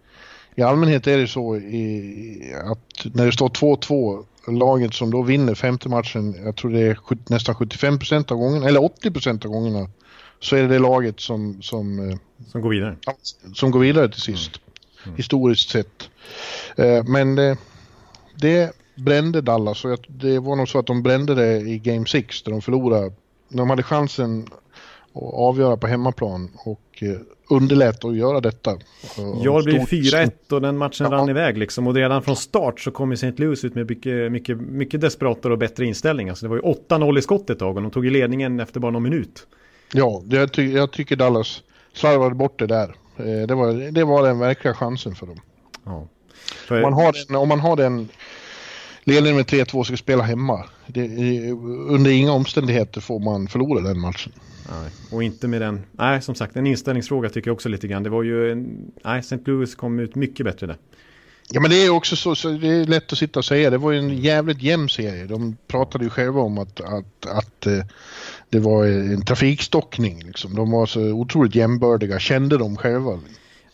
i allmänhet är det så i, att när det står 2-2 laget som då vinner femte matchen, jag tror det är nästan 75 av gångerna, eller 80 av gångerna, så är det det laget som... Som, eh, som går vidare. Som går vidare till sist. Mm. Mm. Historiskt sett. Men det, det brände Dallas och det var nog så att de brände det i Game 6 där de förlorade. De hade chansen att avgöra på hemmaplan och eh, underlät att göra detta. Ja, det blev 4-1 och den matchen ja. rann iväg liksom. Och redan från start så kom ju St. Louis ut med mycket, mycket, mycket desperatare och bättre inställning. Alltså det var ju 8-0 i skott ett tag och de tog ju ledningen efter bara någon minut. Ja, jag, ty jag tycker Dallas slarvade bort det där. Eh, det var, det var den verkliga chansen för dem. Ja. För... Om, man har den, om man har den ledningen med 3-2 ska spela hemma. Det, under inga omständigheter får man förlora den matchen. Nej, och inte med den, nej som sagt en inställningsfråga tycker jag också lite grann. Det var ju, en, nej St. Louis kom ut mycket bättre där. Ja men det är också så, så, det är lätt att sitta och säga. Det var ju en jävligt jämn serie. De pratade ju själva om att, att, att eh, det var en trafikstockning liksom. De var så otroligt jämbördiga, kände de själva.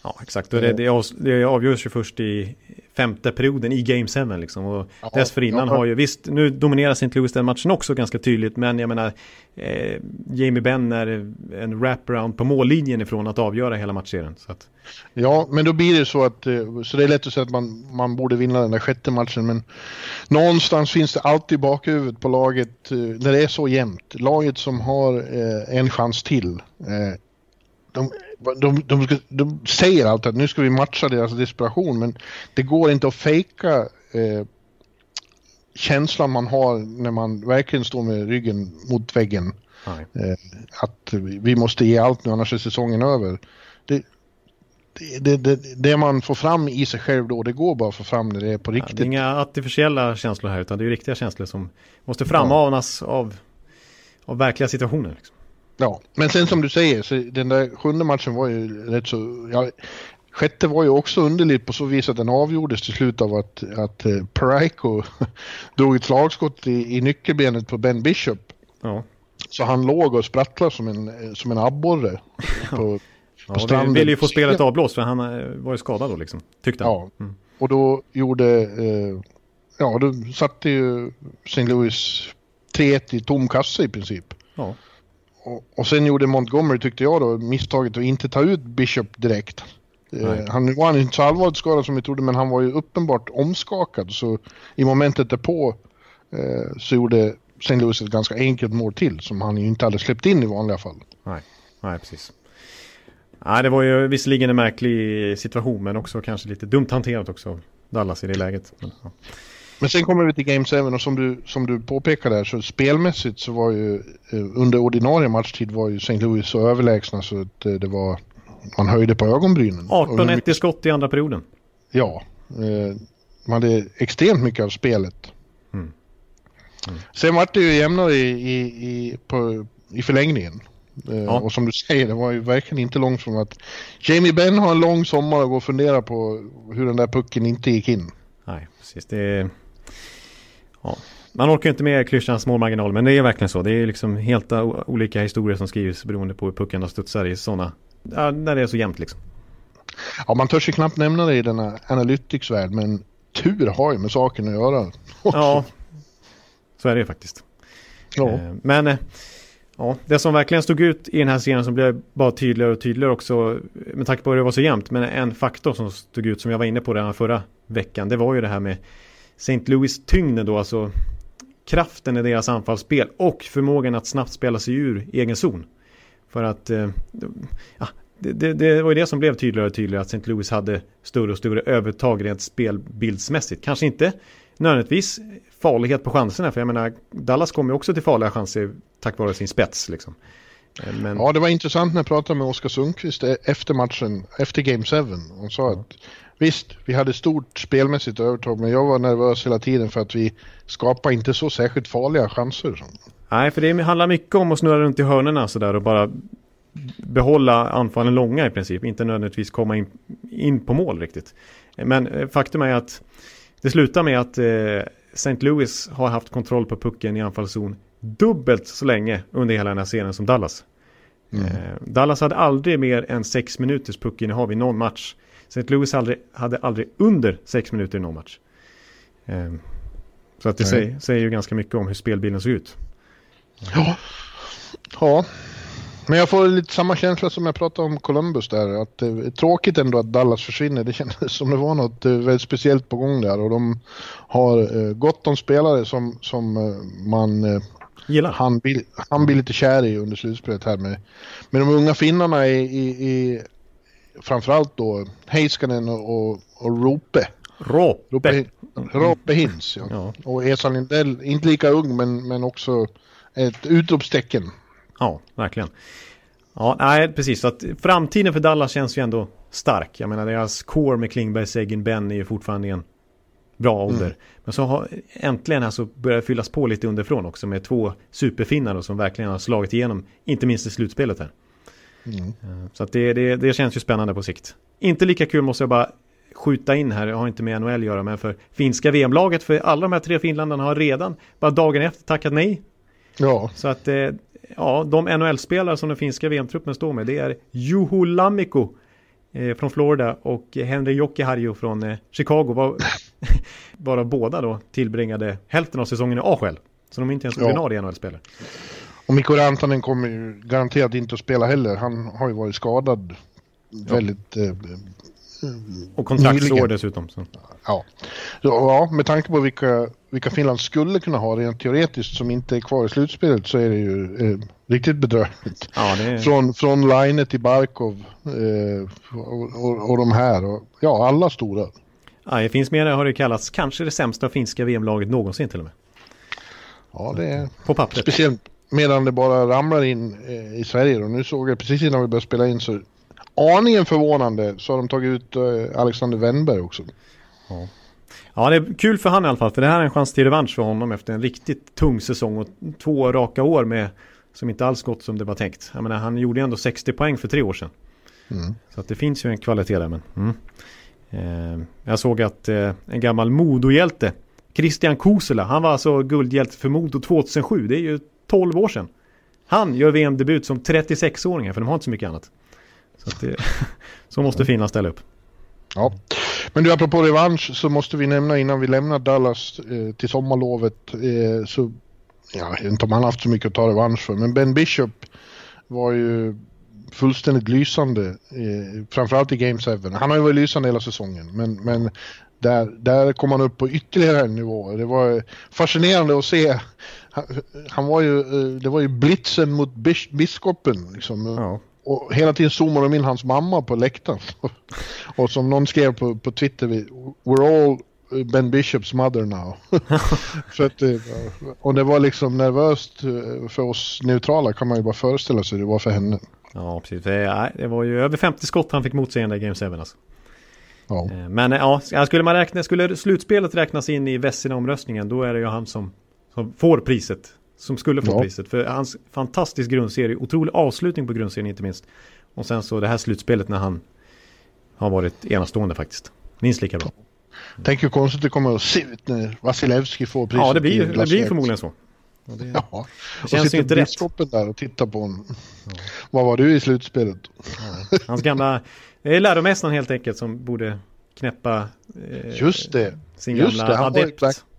Ja, exakt. Och det, det, det avgörs ju först i femte perioden i Game 7 liksom. Och ja, dessförinnan ja. har ju, visst, nu dominerar St. Louis den matchen också ganska tydligt, men jag menar, eh, Jamie Benn är en wraparound på mållinjen ifrån att avgöra hela matchserien. Så att... Ja, men då blir det så att, eh, så det är lätt att säga att man, man borde vinna den där sjätte matchen, men någonstans finns det alltid bakhuvudet på laget eh, när det är så jämnt. Laget som har eh, en chans till. Eh, de, de, de, de, säger alltid att nu ska vi matcha deras desperation men det går inte att fejka eh, känslan man har när man verkligen står med ryggen mot väggen. Eh, att vi måste ge allt nu annars är säsongen över. Det, det, det, det, man får fram i sig själv då, det går bara att få fram när det är på riktigt. Ja, det är inga artificiella känslor här utan det är riktiga känslor som måste frammanas ja. av, av verkliga situationer. Liksom. Ja, men sen som du säger, så den där sjunde matchen var ju rätt så... Ja, sjätte var ju också underligt på så vis att den avgjordes till slut av att, att uh, Parayko <laughs> drog ett slagskott i, i nyckelbenet på Ben Bishop. Ja. Så han låg och sprattlade som en, som en abborre <laughs> på, ja, på stranden. ville ju få spelet avblåst för han eh, var ju skadad då liksom, tyckte han. Ja, mm. och då gjorde... Uh, ja, då satte ju St. Louis 3-1 i tom kasse i princip. Ja. Och, och sen gjorde Montgomery, tyckte jag då, misstaget att inte ta ut Bishop direkt. Eh, han var han inte så allvarligt skadad som vi trodde, men han var ju uppenbart omskakad. Så i momentet därpå eh, så gjorde St. Louis ett ganska enkelt mål till som han ju inte hade släppt in i vanliga fall. Nej, nej precis. Nej, det var ju visserligen en märklig situation men också kanske lite dumt hanterat också Dallas i det läget. Men, ja. Men sen kommer vi till Game 7 och som du, som du påpekade där så spelmässigt så var ju eh, under ordinarie matchtid var ju St. Louis så överlägsna så att eh, det var man höjde på ögonbrynen. 18-1 i skott i andra perioden. Ja, eh, man hade extremt mycket av spelet. Mm. Mm. Sen var det ju jämnare i, i, i, på, i förlängningen. Eh, Ja. Och som du säger, det var ju verkligen inte långt från att Jamie Benn har en lång sommar och går och fundera på hur den där pucken inte gick in. Nej, precis. Det. Ja. Man orkar inte med klyschans målmarginal men det är verkligen så. Det är liksom helt olika historier som skrivs beroende på hur pucken studsar i sådana... Ja, när det är så jämnt liksom. Ja, man törs ju knappt nämna det i denna Analytics-värld, men tur har ju med saken att göra. <laughs> Ja, så är det ju faktiskt. ja. Eh, Men eh, ja, det som verkligen stod ut i den här serien som blev bara tydligare och tydligare också med tanke på hur det var så jämnt. Men en faktor som stod ut som jag var inne på redan förra veckan. Det var ju det här med St. Louis tyngden då, alltså kraften i deras anfallsspel och förmågan att snabbt spela sig ur egen zon. För att eh, ja, det, det, det var ju det som blev tydligare och tydligare att St. Louis hade större och större övertag rent spelbildsmässigt. Kanske inte nödvändigtvis farlighet på chanserna. För jag menar, Dallas kommer ju också till farliga chanser tack vare sin spets. Liksom. Eh, Men, ja, det var intressant när jag pratade med Oskar Sundqvist e- efter matchen, efter Game 7. Han sa att visst, vi hade stort spelmässigt övertag, men jag var nervös hela tiden för att vi skapar inte så särskilt farliga chanser. Nej, för det handlar mycket om att snurra runt i hörnerna sådär och bara behålla anfallen långa i princip. Inte nödvändigtvis komma in, in på mål riktigt. Men eh, faktum är att det slutar med att eh, St. Louis har haft kontroll på pucken i anfallszon dubbelt så länge under hela den här serien som Dallas. Mm. Eh, Dallas hade aldrig mer än sex minuters puckinnehav i någon match. St. Louis aldrig, hade aldrig under sex minuter i någon match. Eh, så att det säger, säger ju ganska mycket om hur spelbilden såg ut. Ja. ja. Men jag får lite samma känsla som jag pratade om Columbus där. Att det är tråkigt ändå att Dallas försvinner. Det kändes som det var något eh, väldigt speciellt på gång där. Och de har eh, gott om spelare som, som eh, man eh, Gillar. han, blir, han blir lite kär i under slutspelet här med, med de unga finnarna i, i, i framförallt då Heiskanen och, och, och Rope. Råpe. Rope Hintz, ja. Ja. Och Esa Lindell, inte lika ung men, men också ett utropstecken. Ja, verkligen. Ja, nej, precis. Så att framtiden för Dallas känns ju ändå stark. Jag menar, deras core med Klingberg, Seguin, Ben är ju fortfarande i en bra ålder. Men så har äntligen här så börjar fyllas på lite underifrån också med två superfinnar som verkligen har slagit igenom, inte minst i slutspelet här. Mm. Eh, Så att det, det, det känns ju spännande på sikt. Inte lika kul måste jag bara skjuta in här, jag har inte med NHL att göra, men för finska VM-laget, för alla de här tre finländarna har redan, bara dagen efter, tackat nej Ja, så att eh, ja, de NHL-spelare som den finska VM-truppen står med det är Juho Lammikko eh, från Florida och Henry Jokiharju från eh, Chicago. Var, <laughs> bara båda då tillbringade hälften av säsongen i AHL. Så de är inte ens Ja. ordinarie NHL-spelare. Och Mikko Rantanen kommer ju garanterat inte att spela heller. Han har ju varit skadad väldigt... Eh, Och kontraktsår dessutom. Så. ja. Ja, med tanke på vilka, vilka Finland skulle kunna ha rent teoretiskt som inte är kvar i slutspelet så är det ju eh, riktigt bedrövligt. Ja, är, Från, från Line till Barkov eh, och, och, och de här. Och, ja, alla stora. ja, det finns mer har det kallats kanske det sämsta finska VM-laget någonsin till och med. Ja, det är På pappret. speciellt medan det bara ramlar in eh, i Sverige. Och nu såg jag precis innan vi började spela in så aningen förvånande så har de tagit ut eh, Alexander Wennberg också. Ja, det är kul för han i alla fall. För det här är en chans till revansch för honom efter en riktigt tung säsong och två raka år med som inte alls gått som det var tänkt. Jag menar, han gjorde ändå 60 poäng för tre år sedan. Mm. Så att det finns ju en kvalitet där. Men, mm. eh, jag såg att eh, en gammal Modohjälte, Christian Kosela, han var alltså guldhjälte för Modo 2007. Det är ju 12 år sedan. Han gör VM-debut som 36-åring för de har inte så mycket annat. Så, att det, <laughs> så måste Finland ställa upp. Ja. Men du, apropå revansch så måste vi nämna innan vi lämnar Dallas eh, till sommarlovet eh, så ja, jag vet inte om han haft så mycket att ta revansch för, men Ben Bishop var ju fullständigt lysande, eh, framförallt i Game 7. Han har ju varit lysande hela säsongen, men, men där, där kom han upp på ytterligare en nivå. Det var fascinerande att se. Han, han var ju, eh, det var ju blitzen mot bis, biskopen. Liksom. Ja. Och hela tiden zoomade de in hans mamma på läktaren. <laughs> och som någon skrev på, på Twitter, we're all Ben Bishops mother now. <laughs> för att, och det var liksom nervöst eh, för oss neutrala kan man ju bara föreställa sig det var för henne. Ja, precis. Det, det var ju över 50 skott han fick mot sig i den Game 7 alltså. Ja. Eh, men ja, skulle man räkna, skulle slutspelet räknas in i Vessina-omröstningen då är det ju han som, som får priset. Som skulle få ja. priset. För hans fantastisk grundserie, otrolig avslutning på grundserien inte minst. Och sen så det här slutspelet när han har varit enastående faktiskt. Minst lika bra. Tänk hur konstigt det kommer att se ut när Vasilevski får priset. Ja, det blir, det blir förmodligen så. Ja, det, ja. det känns ju inte rätt. där och titta på honom. Ja. Vad var du i slutspelet? Ja. Hans gamla det är läromästaren helt enkelt som borde knäppa eh, just det. sin just gamla det. Han adept. Var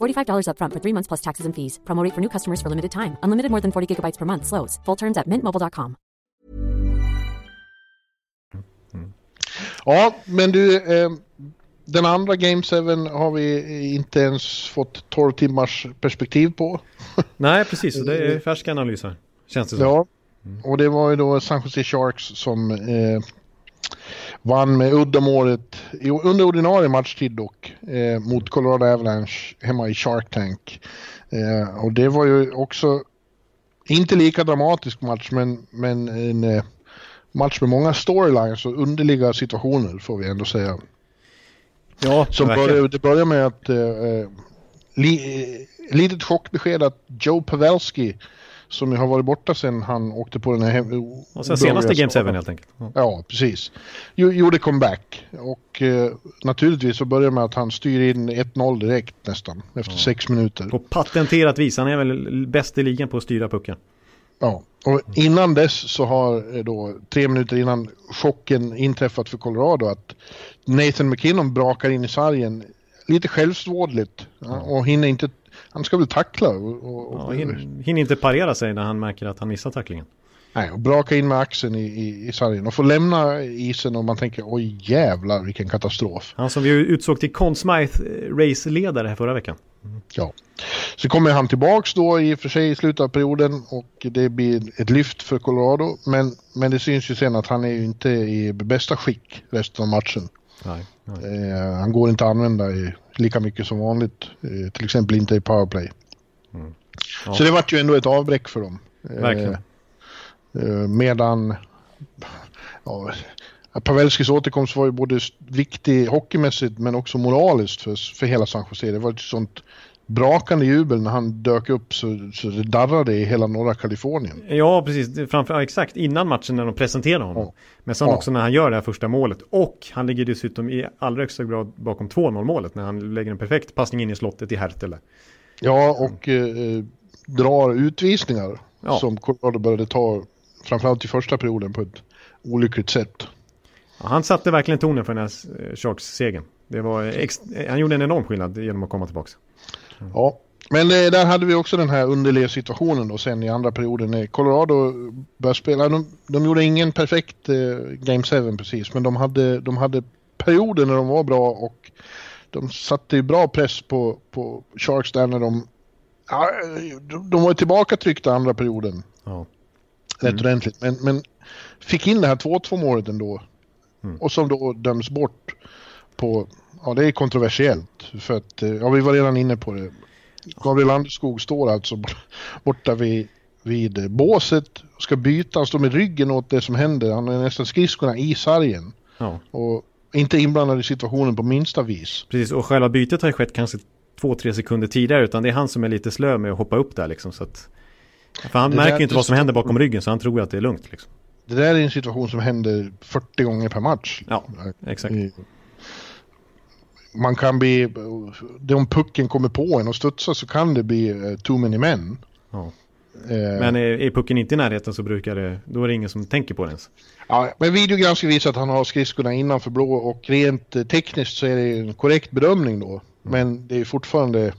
$45 upfront for three months plus taxes and fees. Promote for new customers for limited time. Unlimited more than 40 gigabytes per month. Slows. Full terms at mintmobile.com. Ja, men du, eh, den andra Game 7 har vi inte ens fått 12 timmars perspektiv på. <laughs> Nej, precis. Det är färska analyser. Känns det som. Ja, och det var ju då San Jose Sharks som eh, vann med uddamålet under ordinarie matchtid dock eh, mot Colorado Avalanche hemma i Shark Tank. Eh, och det var ju också inte lika dramatisk match men, men en eh, match med många storylines och underliga situationer får vi ändå säga. Ja, Som började, det börjar med att eh, eh li, eh, litet chockbesked att Joe Pavelski som har varit borta sedan han åkte på den här... Och sen senaste Game 7 helt enkelt. Ja, ja precis. Gjorde comeback och eh, naturligtvis så börjar med att han styr in 1-0 direkt nästan efter ja. sex minuter. På patenterat vis, han är väl bäst i ligan på att styra pucken. Ja, och innan dess så har eh, då tre minuter innan chocken inträffat för Colorado att Nathan McKinnon brakar in i sargen lite självsvådligt ja. och hinner inte han ska väl tackla och... och, och ja, hinner inte parera sig när han märker att han missar tacklingen. Nej, och braka in med axeln i, i, i sargen och få lämna isen och man tänker oj jävlar vilken katastrof. Han som vi utsåg till Conn Smythe race-ledare här förra veckan. Mm. Ja. Så kommer han tillbaks då i och för sig i slutet av perioden och det blir ett lyft för Colorado. Men, men det syns ju sen att han är ju inte i bästa skick resten av matchen. Nej. Eh, han går inte att använda i, lika mycket som vanligt. Eh, till exempel inte i powerplay. Mm. Ja. Så det vart ju ändå ett avbräck för dem. Eh, Verkligen. Eh, medan ja, Pavelskis återkomst var ju både viktig hockeymässigt men också moraliskt för, för hela San Jose. Det var ett sånt brakande jubel när han dök upp så, så det darrade i hela norra Kalifornien. Ja, precis. Framför, exakt innan matchen när de presenterade honom. Ja. Men sen ja. också när han gör det här första målet. Och han ligger dessutom i allra högsta grad bakom 2-0 målet när han lägger en perfekt passning in i slottet i Hertele. Ja, och eh, drar utvisningar ja. som Colorado började ta framförallt i första perioden på ett olyckligt sätt. Ja, han satte verkligen tonen för den här eh, Sharks-segern. han gjorde en enorm skillnad genom att komma tillbaka. Ja, men eh, där hade vi också den här underliga situationen då sen i andra perioden när Colorado började spela. De, de gjorde ingen perfekt eh, Game 7 precis, men de hade, de hade perioder när de var bra och de satte ju bra press på, på Sharks där när de... Ja, de var tillbaka tryckta andra perioden. Ja. Rätt mm. ordentligt. Men, men fick in det här 2-2 målet ändå. Mm. Och som då döms bort på Ja, det är kontroversiellt. För att, eh, ja, vi var redan inne på det. Gabriel Landeskog står alltså borta vid, vid båset och ska byta. Han står med ryggen åt det som händer. Han är nästan skridskorna i sargen. Ja. Och inte inblandad i situationen på minsta vis. Precis, och själva bytet har ju skett kanske två, tre sekunder tidigare. Utan det är han som är lite slö med att hoppa upp där liksom. Så att, för han det märker ju inte vad som händer bakom ryggen så han tror att det är lugnt liksom. det där är en situation som händer 40 gånger per match. Ja, exakt. Man kan bli, om pucken kommer på en och studsar så kan det bli uh, too many men. Ja. Eh. Men är, är pucken inte i närheten så brukar det, då är det ingen som tänker på det ens. Ja, men videogranskning visar att han har skridskorna innanför blå och rent eh, tekniskt så är det en korrekt bedömning då. Mm. Men det är fortfarande,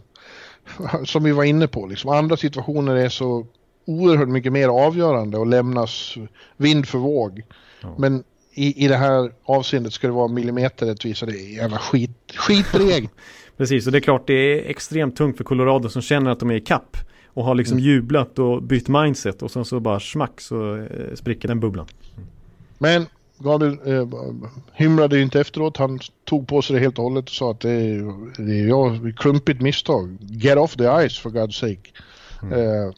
<laughs> som vi var inne på, liksom, andra situationer är så oerhört mycket mer avgörande och lämnas vind för våg. Ja. Men i, i det här avseendet ska det vara millimeterrättvisa, det är jävla skit, skitregel. <laughs> Precis, och det är klart det är extremt tungt för Colorado som känner att de är i kapp och har liksom mm. jublat och bytt mindset och sen så bara smack så eh, spricker den bubblan. Men Gabriel eh, hymlade ju inte efteråt. Han tog på sig det helt och hållet och sa att det är, det är jag, klumpigt misstag. Get off the ice for God's sake. Mm. Eh,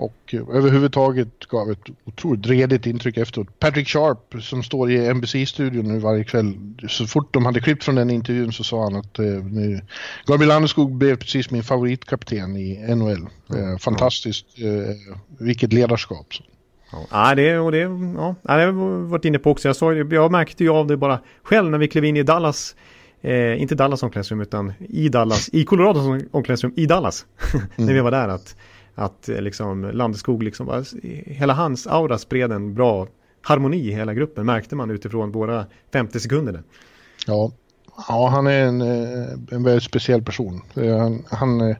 och överhuvudtaget gav ett otroligt redigt intryck efteråt. Patrick Sharp som står i NBC-studion nu varje kväll. Så fort de hade klippt från den intervjun så sa han att eh, nu, Gabriel Landeskog blev precis min favoritkapten i NHL. Eh, fantastiskt, eh, vilket ledarskap. Så. Ja, det, och det, ja, det har jag varit inne på också. Jag, sa, jag märkte ju av det bara själv när vi klev in i Dallas. Eh, inte Dallas omklädningsrum utan i Dallas, i Colorados omklädningsrum i Dallas. Mm. <laughs> när vi var där att, att eh, liksom Landeskog liksom hela hans aura spred en bra harmoni i hela gruppen märkte man utifrån våra 50 sekunder. Ja, ja han är en, eh, en väldigt speciell person. Han, han,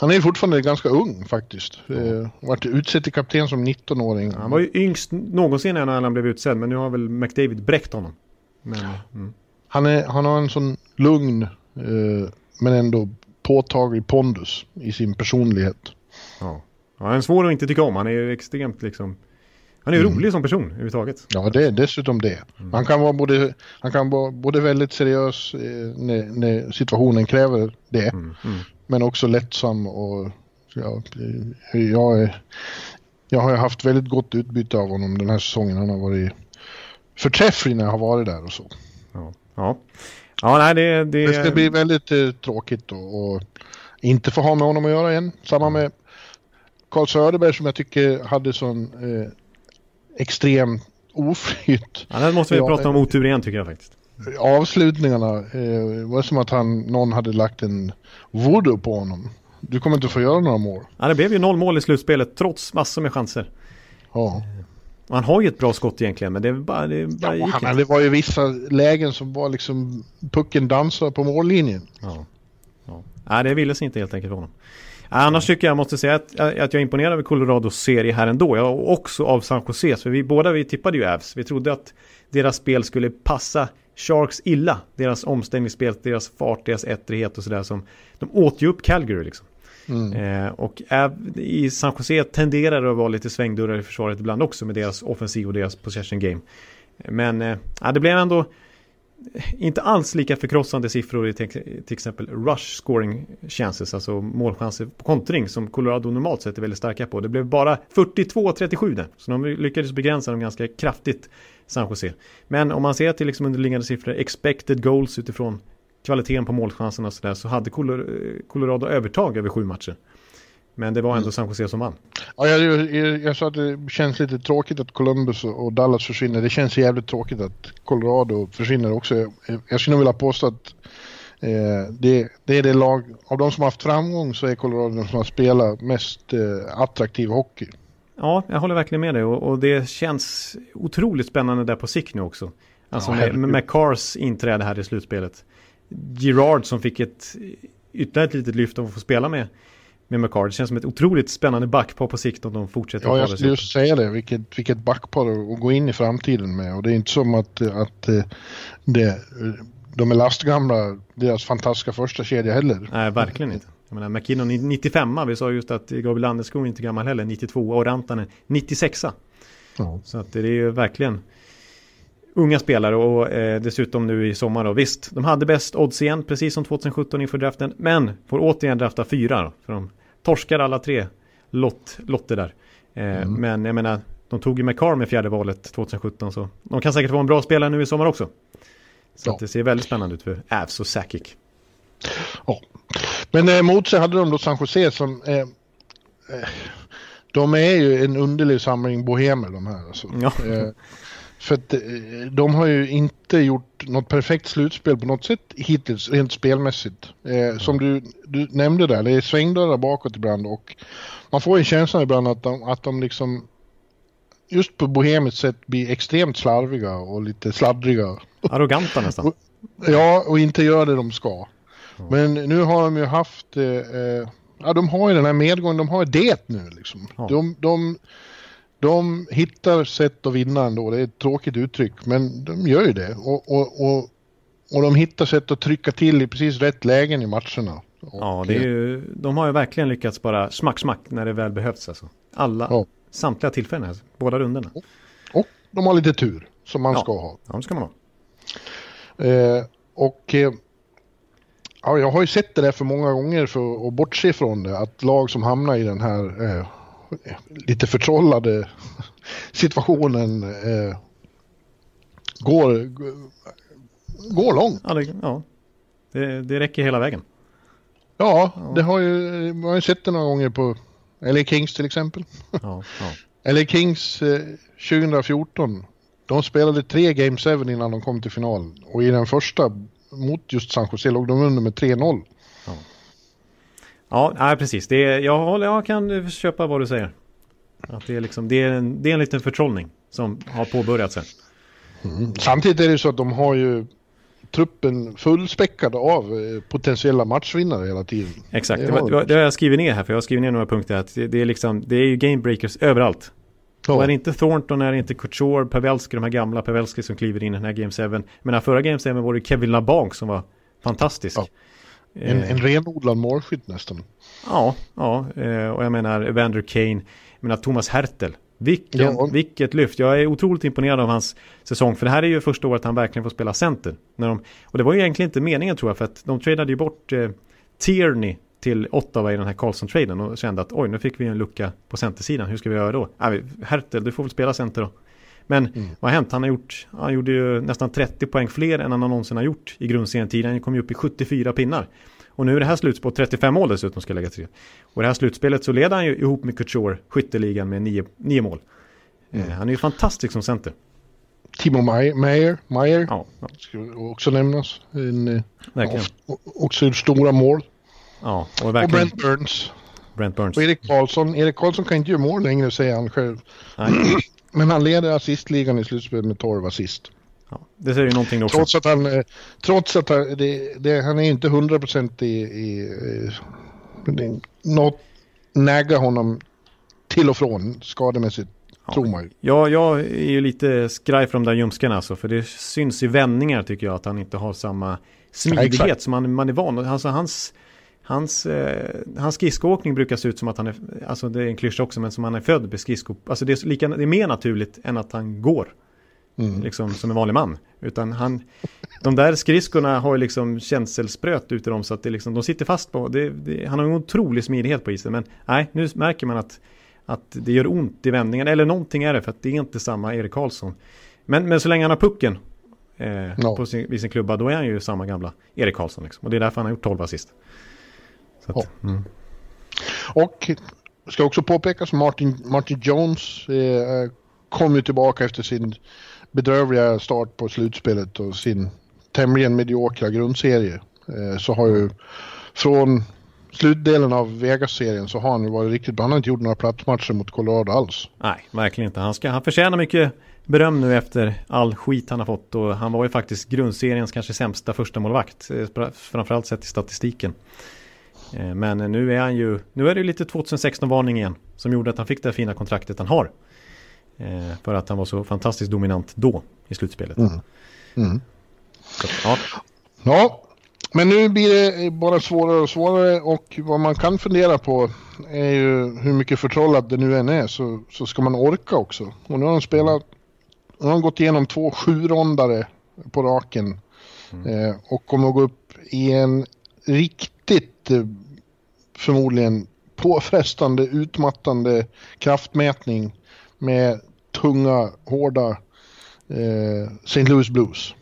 han är fortfarande ganska ung faktiskt. Eh, varit utsedd till kapten som 19-åring. Han var ju yngst någonsin när han blev utsedd men nu har väl McDavid bräckt honom. Men, mm. han, är, han har en sån lugn eh, men ändå påtaglig pondus i sin personlighet. Ja. Han är svår att inte tycka om. Han är ju extremt liksom han är ju mm. rolig som person överhuvudtaget. Ja, det är dessutom det. Mm. Han kan vara både, han kan vara både väldigt seriös eh, när, när, situationen kräver det. Mm. mm. Men också lättsam och ja, jag, är, jag har haft väldigt gott utbyte av honom den här säsongen. Han har varit förträfflig när jag har varit där och så. Ja, ja. ja nej, det, det... det ska bli väldigt eh, tråkigt och inte få ha med honom att göra igen. Samma mm. med Carl Söderberg som jag tycker hade sån eh, extrem oflyt. Ja, det måste vi ja, prata om otur igen tycker jag faktiskt. Avslutningarna eh, var som att han, någon hade lagt en voodoo på honom. Du kommer inte få göra några mål. Ja, det blev ju noll mål i slutspelet trots massor med chanser. Ja. Och han har ju ett bra skott egentligen men det, bara, det bara ja, han, Det var ju vissa lägen som var liksom pucken dansade på mållinjen. Ja. ja. Nej, det ville sig inte helt enkelt för honom. Annars tycker jag måste säga att, att jag är imponerad av Colorados serie här ändå. Jag och också av San Jose. För vi båda vi tippade ju Avs. Vi trodde att deras spel skulle passa Sharks illa. Deras omställningsspel, deras fart, deras ettrighet och sådär. Som, de åt ju upp Calgary liksom. Mm. Eh, och i San Jose tenderar det att vara lite svängdörrar i försvaret ibland också med deras offensiv och deras possession game. Men eh, det blev ändå inte alls lika förkrossande siffror i till, exempel rush scoring chances, alltså målchanser på kontring som Colorado normalt sett är väldigt starka på. Det blev bara 42-37 där, så de lyckades begränsa dem ganska kraftigt, San Jose. Men om man ser till liksom underliggande siffror, expected goals utifrån kvaliteten på målchanserna och sådär, så hade Colorado övertag över sju matcher. Men det var ändå mm. San Jose som vann. Ja, jag, jag, jag, sa att det känns lite tråkigt att Columbus och Dallas försvinner. Det känns jävligt tråkigt att Colorado försvinner också. Jag, jag skulle vilja påstå att eh, det, det, är det lag, av de som har haft framgång så är Colorado de som har spelat mest eh, attraktiv hockey. Ja, jag håller verkligen med dig och, och, det känns otroligt spännande där på sikt nu också. Alltså ja, med, med Cars inträde här i slutspelet. Girard som fick ett ytterligare ett litet lyft av att få spela med med McCard. Det känns som ett otroligt spännande backpar på sikt om de fortsätter. Ja, jag skulle just säga det. Vilket, vilket backpar att gå in i framtiden med. Och det är inte som att, att eh, det, de är lastgamla, deras fantastiska första kedja heller. Nej, verkligen inte. Jag menar, McKinnon 95 vi sa just att Gabriel Landeskog inte gammal heller, 92 och Rantanen 96 ja. Så att det är ju verkligen unga spelare och eh, dessutom nu i sommar då. Visst, de hade bäst odds igen, precis som 2017 inför draften, men får återigen drafta fyra då, för de torskar alla tre lott, lotter där. Eh, mm. Men jag menar, de tog ju McCarr med fjärde valet 2017 så de kan säkert vara en bra spelare nu i sommar också. Så ja. det ser väldigt spännande ut för Avs och Sakic. Ja. Men eh, mot sig hade de då San Jose som eh, eh de är ju en underlig samling bohemer de här. Alltså. Ja. Eh, för att eh, de har ju inte gjort något perfekt slutspel på något sätt hittills rent spelmässigt. Eh, som du, du nämnde där, det är svängdörrar bakåt ibland och man får en känsla ibland att de, att de liksom just på bohemiskt sätt blir extremt slarviga och lite sladdriga. Arroganta <laughs> nästan. Ja, och inte gör det de ska. Men nu har de ju haft, eh, eh, ja de har ju den här medgången, de har det nu liksom. Ja. De, de, de hittar sätt att vinna ändå, det är ett tråkigt uttryck, men de gör ju det. Och, och, och, och de hittar sätt att trycka till i precis rätt lägen i matcherna. Ja, Och, det är ju, de har ju verkligen lyckats bara smack, smack när det väl behövs alltså. Alla, Ja. samtliga tillfällen, alltså, båda rundorna. Och de har lite tur, som man Ja. ska ha. Ja, det ska man ha. Eh, och eh, ja, jag har ju sett det där för många gånger för att bortse från det. Att lag som hamnar i den här eh, lite förtrollade situationen eh, går, går långt. Ja, det, ja. Det, det räcker hela vägen. Ja, det har ju, man har ju sett det några gånger på LA Kings till exempel. Ja, ja. <laughs> LA Kings eh, 2014, de spelade tre Game 7 innan de kom till final. Och i den första mot just San Jose låg de under med 3-0. Ja, nej, precis. Det är, jag, jag kan köpa vad du säger. Att det, är liksom, det, är en, det är en liten förtrollning som har påbörjats här. Samtidigt är det så att de har ju truppen fullspäckad av eh, potentiella matchvinnare hela tiden. Exakt, Det var, de. det, har jag skrivit ner här för jag har skrivit ner några punkter. Att det, det, är liksom, det är ju gamebreakers överallt. Ja. Och är det inte Thornton, är det inte Couture, Pavelski, de här gamla Pavelski som kliver in i den här Game 7. Men den förra Game 7 var det Kevin LaBanc som var fantastisk. Ja. En, Eh, en renodlad målskytt nästan. Ja, ja, eh, och jag menar Evander Kane, jag menar Thomas Hertel. Vilken, Ja. Vilket lyft. Jag är otroligt imponerad av hans säsong. För det här är ju första året han verkligen får spela center. När de, och det var ju egentligen inte meningen tror jag. För att de tradade ju bort eh, Tierney till Ottawa i den här Carlson-traden. Och kände att oj, nu fick vi en lucka på centersidan. Hur ska vi göra då? Vi- Hertel, du får väl spela center då. Men vad har hänt? Han, har gjort, han gjorde ju nästan 30 poäng fler än han någonsin har gjort i grundserietiden. Han kom ju upp i 74 pinnar. Och nu är det här slut på 35 mål dessutom ska jag lägga till. Och det här slutspelet så leder han ju ihop med Couture skytteligan med nio, nio mål. Eh, han är ju fantastisk som center. Timo Meier, Meier Ja, ja ska också nämnas. En, eh, verkligen. också gjort stora mål. Ja, och Och verkligen Brent Burns. Brent Burns. Och Erik Karlsson. Erik Karlsson kan inte göra mål längre säger han själv. Nej, Men han leder assistligan i slutspelet med 12 assist. ja, det säger ju någonting också. Trots att han, eh, trots att han, det, det, han är inte 100% i, i eh, det, något naggar honom till och från skademässigt, tror man ju. Ja, jag är ju lite skraj för de där ljumskarna alltså. För det syns i vändningar tycker jag att han inte har samma smidighet exakt. som man, man är van. Alltså hans, hans, eh, hans skridskoåkning brukar se ut som att han är, alltså det är en klyscha också, men som han är född med skridsko. Alltså det är, lika, det är mer naturligt än att han går. Liksom som en vanlig man. Utan han, de där skridskorna har ju liksom känselspröt ute i dem så att det liksom, de sitter fast på, det, det, han har en otrolig smidighet på isen. Men nej, nu märker man att, att det gör ont i vändningen. Eller någonting är det för att det är inte samma Erik Karlsson. Men, men så länge han har pucken eh, Ja. på sin, vid sin klubba, då är han ju samma gamla Erik Karlsson. Liksom. Och det är därför han har gjort 12 assist. Att, mm. Och ska också påpekas Martin, Martin Jones eh, kom ju tillbaka efter sin bedrövliga start på slutspelet och sin tämligen mediokra grundserie. Eh, så har ju från slutdelen av Vegas-serien så har han ju varit riktigt bra. Han har inte gjort några platsmatcher mot Colorado alls. Nej, verkligen inte. Han, ska, han förtjänar mycket beröm nu efter all skit han har fått. Och han var ju faktiskt grundseriens kanske sämsta första målvakt eh, Framförallt sett i statistiken. Eh, Men nu är han ju, nu är det lite 2016-varning igen. Som gjorde att han fick det fina kontraktet han har. Eh, För att han var så fantastiskt dominant då i slutspelet. Mm. Så, att, ja, Ja, men nu blir det bara svårare och svårare och vad man kan fundera på är ju hur mycket förtrollat det nu än är så, så ska man orka också. Och nu har de spelat, nu har de gått igenom två sju-rondare på raken eh, och kommer att gå upp i en riktigt eh, förmodligen påfrestande, utmattande kraftmätning med tunga, hårda eh, St. Louis Blues.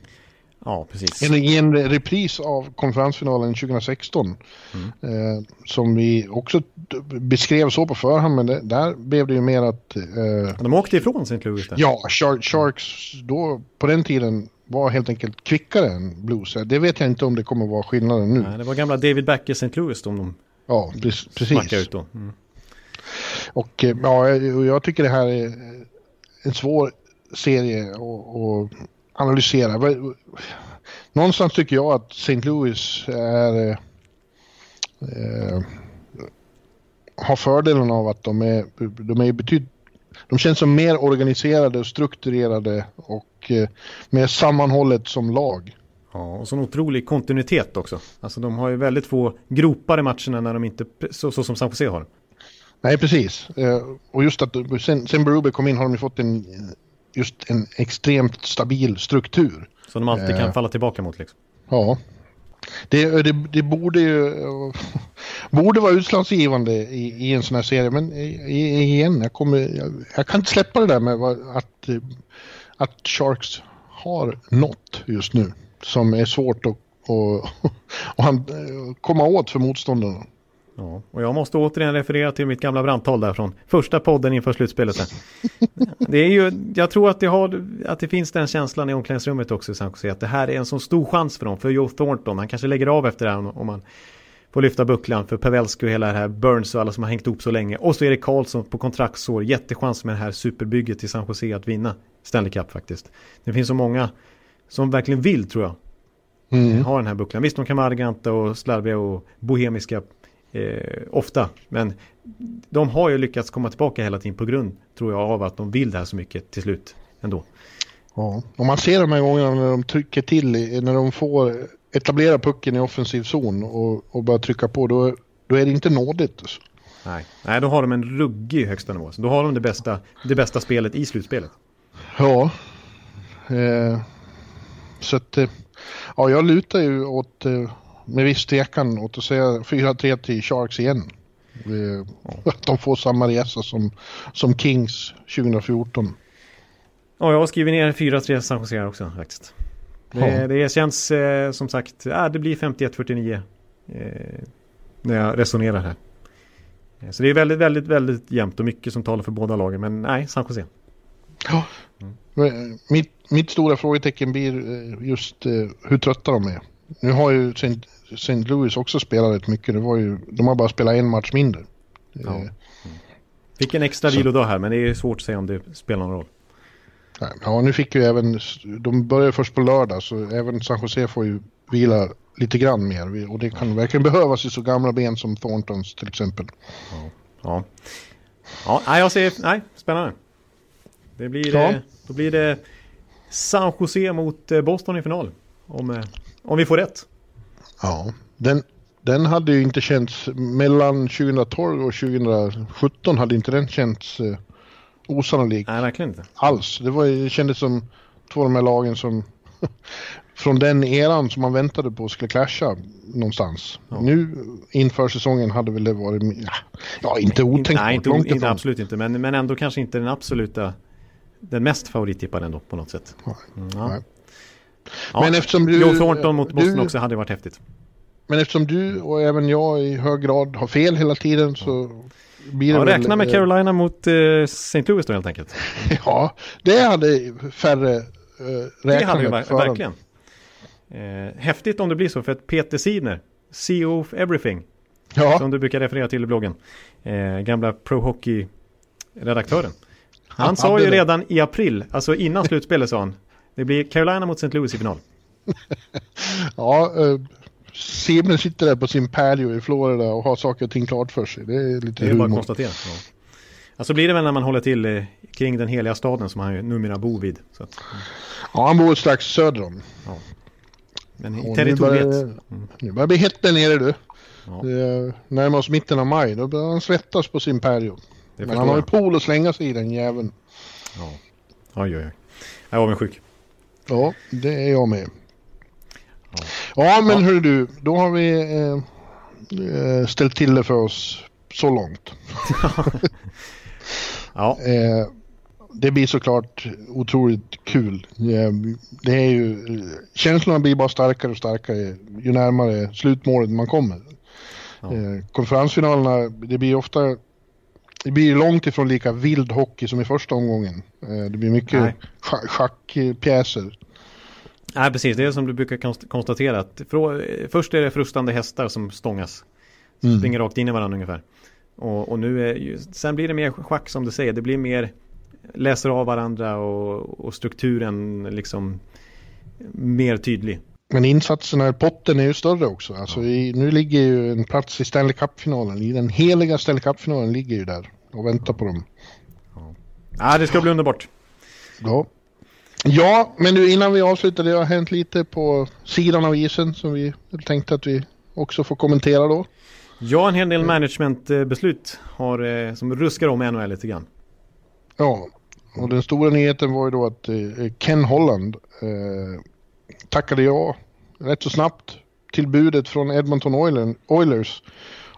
Ja, precis. En, en repris av konferensfinalen 2016. Eh, som vi också beskrev så på förhand, men det, där blev det ju mer att... Eh, De åkte ifrån St. Louis där. ja, Shark, Sharks då på den tiden var helt enkelt kvickare än Blues. Det vet jag inte om det kommer vara skillnaden nu. Nej, det var gamla David Backer St. Louis de, de Ja, pre- precis. ut då. Mm. Och eh, ja, jag tycker det här är en svår serie att analysera. Någonstans tycker jag att St. Louis är, eh, eh, har fördelen av att de är, de är betyd, de känns som mer organiserade och strukturerade och eh, mer sammanhållet som lag. Ja, och så en otrolig kontinuitet också. Alltså de har ju väldigt få gropar i matcherna när de inte, så, så som San Jose har. Nej, precis. Eh, och just att sen, sen Berube kom in har de ju fått en, just en extremt stabil struktur. Som de alltid Eh. kan falla tillbaka mot liksom. Ja. Det, det, det borde ju borde vara utslagsgivande i, i en sån här serie. Men i, i, igen, jag, kommer, jag, jag kan inte släppa det där med att, eh, att Sharks har något just nu. Som är svårt att, att, <laughs> att han- komma åt för motståndarna. Ja, och jag måste återigen referera till mitt gamla brandtal där från första podden inför slutspelet. <laughs> Det är ju, jag tror att det, har, att det finns den känslan i omklädningsrummet också i San Jose, att det här är en så stor chans för dem, för Joe Thornton. Han kanske lägger av efter det här om- om man får lyfta bucklan för Pavelski och hela det här Burns och alla som har hängt ihop så länge. Och så är det Karlsson på kontraktsår, jättechans med det här superbygget i San Jose att vinna Stanley Cup faktiskt. Det finns så många som verkligen vill tror jag Mm. ha den här bucklan. Visst, de kan vara arroganta och slarviga och bohemiska eh, ofta. Men de har ju lyckats komma tillbaka hela tiden på grund, tror jag, av att de vill det här så mycket till slut ändå. Ja, och man ser de här gångerna när de trycker till, när de får etablera pucken i offensiv zon och, och börjar trycka på, då, då är det inte nådigt. Nej. Nej, då har de en ruggig högsta nivå. Så då har de det bästa, det bästa spelet i slutspelet. Ja. Eh, så att, eh, ja, jag lutar ju åt, eh, med viss tvekan åt att säga 4-3 till Sharks igen. Eh, att de får samma resa som, som Kings 2014. Ja, jag har skrivit ner 4-3 San Jose också faktiskt. Det, Ja. det känns eh, som sagt, äh, det blir 51-49 eh, när jag resonerar här. Eh, Så det är väldigt, väldigt, väldigt jämnt och mycket som talar för båda lagen. Men nej, San Jose. Ja. Eh, Mitt, mitt stora frågetecken blir eh, just eh, hur trötta de är. Nu har ju St. Louis också spelat rätt mycket. Det var ju, de har bara spelat en match mindre. Ja. Eh, Fick en extra vilodag här, men det är svårt att säga om det spelar någon roll. Nej, Ja, nu fick ju även, de börjar först på lördag så även San Jose får ju vila lite grann mer. Och det kan verkligen behövas i så gamla ben som Thorntons till exempel. Ja, ja nej, jag ser, nej, spännande. Det blir, Ja. eh, då blir det San Jose mot eh, Boston i final. Om, eh, om vi får rätt. Ja, den, den hade ju inte känts, mellan 2012 och 2017 hade inte den känts eh, osannolik Nej, verkligen inte. alls. Det, var, det kändes som två av de här lagen som <laughs> från den eran som man väntade på skulle clasha någonstans. Nu inför säsongen hade väl det varit, ja, ja inte otänkbart, Nej, inte, inte, ifrån. absolut inte. Men, men ändå kanske inte den absoluta, den mest favorittippade ändå på något sätt. Mm, ja. Nej. Ja. Men eftersom du- Joe Thornton mot Boston du- också hade varit häftigt. Men eftersom du och även jag i hög grad har fel hela tiden så blir det Ja, väl... räkna med eh, Carolina mot eh, St. Louis då helt enkelt. <laughs> Ja, det hade färre eh, Det hade räknat vi ver- verkligen. Eh, häftigt om det blir så för att Peter Sidner, CEO of Everything, Ja, som du brukar referera till i bloggen, eh, gamla Pro Hockey-redaktören. Han sa ju det. redan i april, alltså innan slutspelet sa han, det blir Carolina mot St. Louis i final. <laughs> ja Simon sitter där på sin patio i Florida och har saker och ting klart för sig. Det är lite Det är bara humor. konstatera. Ja. Alltså blir det väl när man håller till eh, kring den heliga staden som han ju numera bor vid. Så att, Ja, han bor strax söder om. men Och i nu territoriet. börjar, nu börjar det bli hett där nere du. Ja. Närmar oss mitten av maj. Då börjar han svettas på sin patio. Men han har ju pool att slänga sig i den jäveln. Ja. Oj, oj, oj. Jag är avundsjuk. Ja, det är jag med. Ja, men hör du, då har vi eh, eh, ställt till det för oss så långt. Ja, <laughs> Eh, det blir såklart otroligt kul. Det är ju, känslorna blir bara starkare och starkare ju närmare slutmålet man kommer. Ja. Eh, konferensfinalerna, det blir ofta det blir långt ifrån lika vild hockey som i första omgången. Eh, det blir mycket schackpjäser. Nej, precis. Det är som du brukar konstatera. Att först är det frustande hästar som stångas. Som mm. springer rakt in i varandra ungefär. Och, och, nu är ju, sen blir det mer schack som du säger. Det blir mer läser av varandra och, och strukturen liksom mer tydlig. Men insatserna i potten är ju större också. Alltså i, nu ligger ju en plats i Stanley Cup-finalen. I den heliga Stanley Cup-finalen ligger ju där och väntar på dem. Ja, ah, det ska bli underbart. Ja. Ja, men nu innan vi avslutar, det har hänt lite på sidan av isen som vi tänkte att vi också får kommentera då. Ja, en hel del managementbeslut har, eh, som ruskar om NHL lite grann. Ja, och den stora nyheten var ju då att eh, Ken Holland eh, tackade ja rätt så snabbt till budet från Edmonton Oilers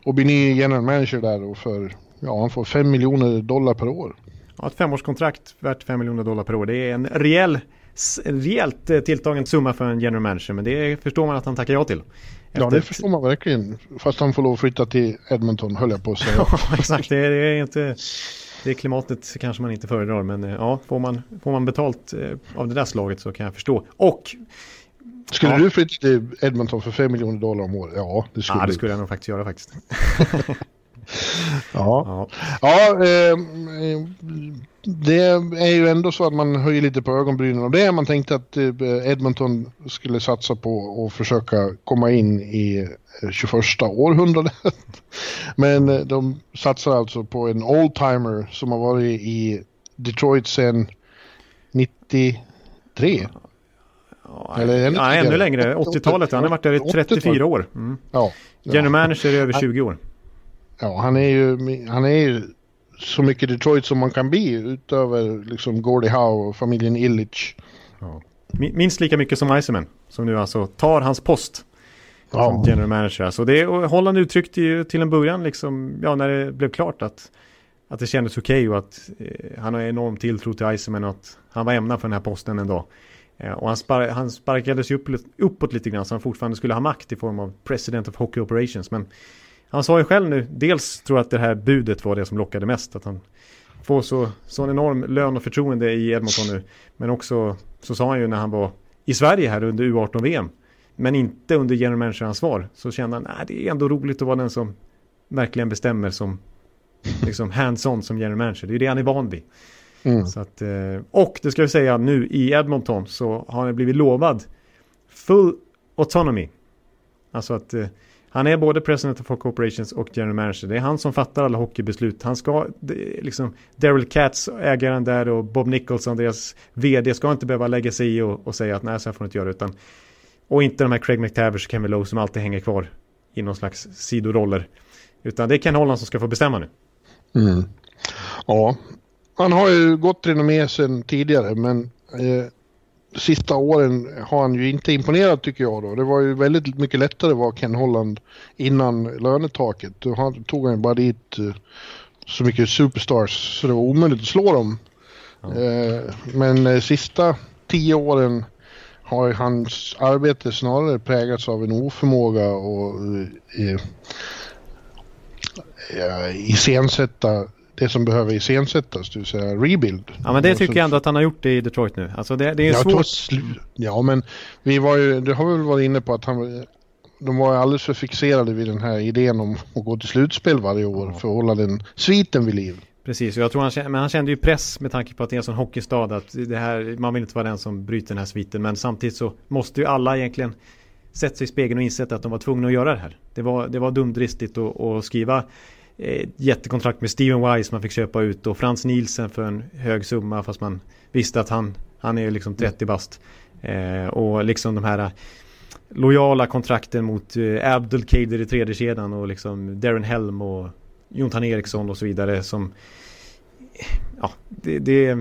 och blir ny general manager där och för, ja han får 5 miljoner dollar per år. Ja, ett femårskontrakt värt 5 miljoner dollar per år. Det är en rejäl, rejält eh, tilltagen summa för en general manager men det förstår man att han tackar ja till. Efter... Ja det förstår man verkligen. Fast han får lov att flytta till Edmonton höll jag på att säga. <laughs> ja exakt, det är, det är inte det klimatet kanske man inte föredrar men eh, ja, får man, får man betalt eh, av det där slaget så kan jag förstå. Och skulle ja. du flytta till Edmonton för 5 miljoner dollar om året? Ja, det skulle, ja, det skulle jag nog faktiskt göra faktiskt. <laughs> ja, ja. eh, det är ju ändå så att man höjer lite på ögonbrynen och det. Man tänkte att eh, Edmonton skulle satsa på att försöka komma in i 21 århundradet. <laughs> Men eh, de satsar alltså på en oldtimer som har varit i Detroit sedan 93. Ja, Eller ännu, ja, ännu längre, 80-talet. Han har varit där i 34 år. Mm. Ja, ja. General manager i över 20 år. Ja, han är ju, han är ju så mycket Detroit som man kan bli utöver liksom Gordie Howe och familjen Illich. Ja. Minst lika mycket som Iceman som nu alltså tar hans post ja. som general manager. Alltså det, och Holland uttryckte ju till en början liksom, ja när det blev klart att, att det kändes okej okay och att eh, han har enorm tilltro till Iceman och att han var ämnad för den här posten en dag. Eh, och han, spar han sparkades ju upp, uppåt lite grann så han fortfarande skulle ha makt i form av President of Hockey Operations. Men han sa ju själv nu, dels tror jag att det här budet var det som lockade mest. Att han får så, så en enorm lön och förtroende i Edmonton nu. Men också så sa han ju när han var i Sverige här under U18-VM. Men inte under general manager-ansvar. Så kände han, att det är ändå roligt att vara den som verkligen bestämmer som liksom hands-on som general manager. Det är det han är van vid. Mm. Så att, eh, och det ska jag säga nu i Edmonton så har han blivit lovad full autonomy. Alltså att eh, han är både president of corporations och general manager. Det är han som fattar alla hockeybeslut. Han ska, liksom, Daryl Katz, ägaren där och Bob Nicholson, deras vd, ska inte behöva lägga sig i och, och säga att nej, så här får du inte göra. Utan, och inte de här Craig McTavish och Kevin Lowe som alltid hänger kvar i någon slags sidoroller. Utan det är Ken Holland som ska få bestämma nu. Mm. Ja, han har ju gott renommé sen tidigare men eh, sista åren har han ju inte imponerat tycker jag då. Det var ju väldigt mycket lättare att vara Ken Holland innan lönetaket. Då tog han bara dit eh, så mycket superstars så det var omöjligt att slå dem. Ja. Eh, men eh, sista tio åren har hans arbete snarare präglats av en oförmåga och eh, iscensätta det som behöver iscensättas, det vill säga rebuild. Ja men det tycker jag ändå att han har gjort i Detroit nu. Alltså det, det är svårt. ja men vi var ju, det har vi väl varit inne på att han, de var alldeles för fixerade vid den här idén om att gå till slutspel varje år ja. för att hålla den sviten vid liv. Precis, och jag tror han, men han kände ju press med tanke på att det är en sån hockeystad att det här, man vill inte vara den som bryter den här sviten men samtidigt så måste ju alla egentligen sätta sig i spegeln och insett att de var tvungna att göra det här. Det var, det var dumdristigt att, att skriva jättekontrakt med Steven Wise man fick köpa ut och Frans Nielsen för en hög summa fast man visste att han, han är liksom 30 bast. Eh, och liksom de här lojala kontrakten mot eh, Abdelkader i tredje kedjan och liksom Darren Helm och Jontan Eriksson och så vidare som ja, det, det,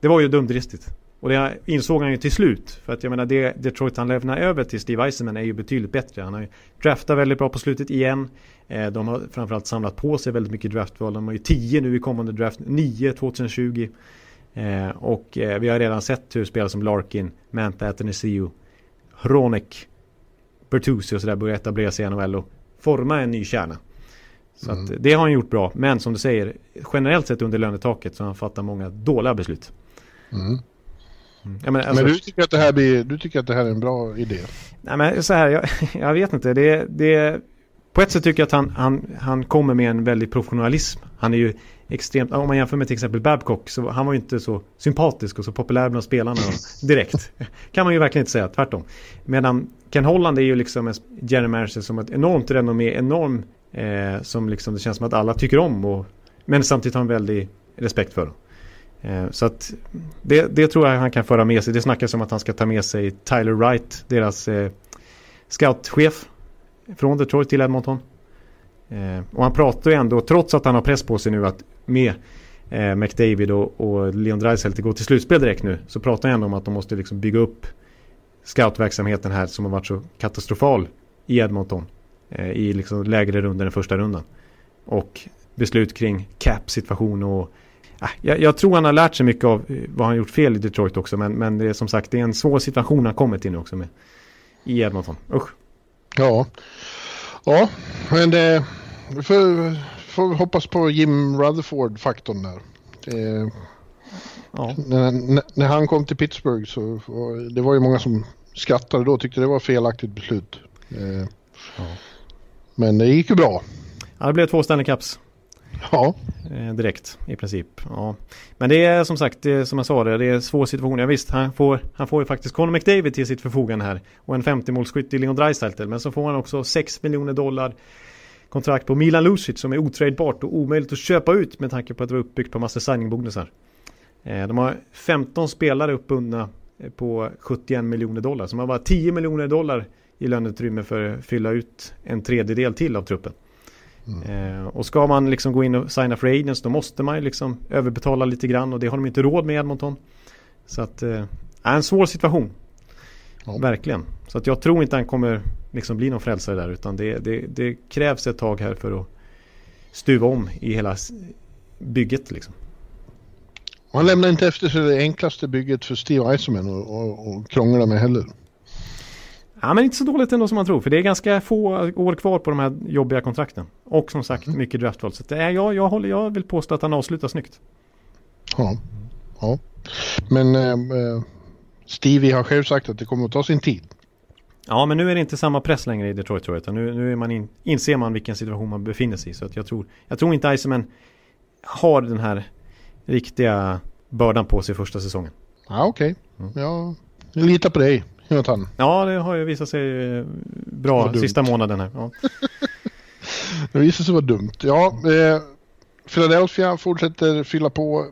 det var ju dumdristigt. Och det insåg han ju till slut. För att jag menar det Detroit han lämnar över till Steve Eisenman är ju betydligt bättre. Han har ju draftat väldigt bra på slutet igen. Eh, de har framförallt samlat på sig väldigt mycket draftval. De har ju 10 nu i kommande draft, 9 2020. Eh, och eh, vi har redan sett hur spelare som Larkin, Manta Atanasio, Hronek, Bertuzzi och sådär börjar etablera sig i NHL och forma en ny kärna. Så mm. det har han gjort bra. Men som du säger, generellt sett under lönetaket så har han fattat många dåliga beslut. Mm. Mm. Men, alltså, men, du, tycker att det här blir, du tycker att det här är en bra idé? Nej men så här, jag, <laughs> jag vet inte. Det, det, på ett sätt tycker jag att han, han, han kommer med en väldig professionalism. Han är ju extremt, om man jämför med till exempel Babcock så han var ju inte så sympatisk och så populär bland spelarna <laughs> direkt. kan man ju verkligen inte säga, tvärtom. Medan Ken Holland är ju liksom en general manager som ett enormt renommé, enorm eh, som liksom det känns som att alla tycker om och, men samtidigt har en väldig respekt för. Eh, Eh, så att det, det, tror jag han kan föra med sig. Det snackas om att han ska ta med sig Tyler Wright, deras eh, scoutchef från Detroit till Edmonton. Eh, och han pratar ju ändå, trots att han har press på sig nu att med eh, McDavid och, och Leon Draisaitl gå till slutspel direkt nu så pratar han ändå om att de måste liksom bygga upp scoutverksamheten här som har varit så katastrofal i Edmonton eh, i liksom lägre runder än första rundan. Och beslut kring cap-situation och jag, jag, tror han har lärt sig mycket av eh, vad han gjort fel i Detroit också men, men det är som sagt det är en svår situation han kommit till nu också med i Edmonton. Usch. Ja, ja men det får, får hoppas på Jim Rutherford-faktorn där. Det, ja. när, när, han kom till Pittsburgh så det var ju många som skrattade då tyckte det var felaktigt beslut. Eh, ja. Men det gick ju bra. Ja, det blev två Stanley Cups. Ja. Eh, direkt i princip. Ja. Men det är som sagt, det är, som jag sa, det, det är svår situation. Ja, visst, han får, han får ju faktiskt Conor McDavid till sitt förfogande här. Och en 50-målsskytt i Leon Draisaitl. Men så får han också 6 miljoner dollar kontrakt på Milan Lucic som är otradebart och omöjligt att köpa ut med tanke på att det var uppbyggt på massa signingbonusar. Eh, de har 15 spelare uppbundna eh, på 71 miljoner dollar. Så man har bara 10 miljoner dollar i löneutrymme för att fylla ut en tredjedel till av truppen. Mm. Eh, och ska man liksom gå in och signa för agents då måste man ju liksom överbetala lite grann och det har de inte råd med Edmonton. Så att, eh, en svår situation. Ja. Verkligen. Så att jag tror inte han kommer liksom bli någon frälsare där utan det, det, det krävs ett tag här för att stuva om i hela bygget liksom. han lämnar inte efter sig det enklaste bygget för Steve Eisenman och, och, och krångla med heller. Ja men inte så dåligt ändå som man tror för det är ganska få år kvar på de här jobbiga kontrakten. Och som sagt mm. mycket draftval. Så det är, jag, jag, håller, jag vill påstå att han avslutar snyggt. Ja, ja. men eh, eh, Stevie har själv sagt att det kommer att ta sin tid. Ja men nu är det inte samma press längre i Detroit tror jag. Utan nu, nu är man in, inser man vilken situation man befinner sig i. Så att jag, tror, jag tror inte Iceman har den här riktiga bördan på sig första säsongen. Ja okej, okay. mm. jag litar på dig. Jonathan. Ja, det har ju visat sig eh, bra sista månaden här. Ja. <laughs> det visar sig vara dumt. Ja, eh, Philadelphia fortsätter fylla på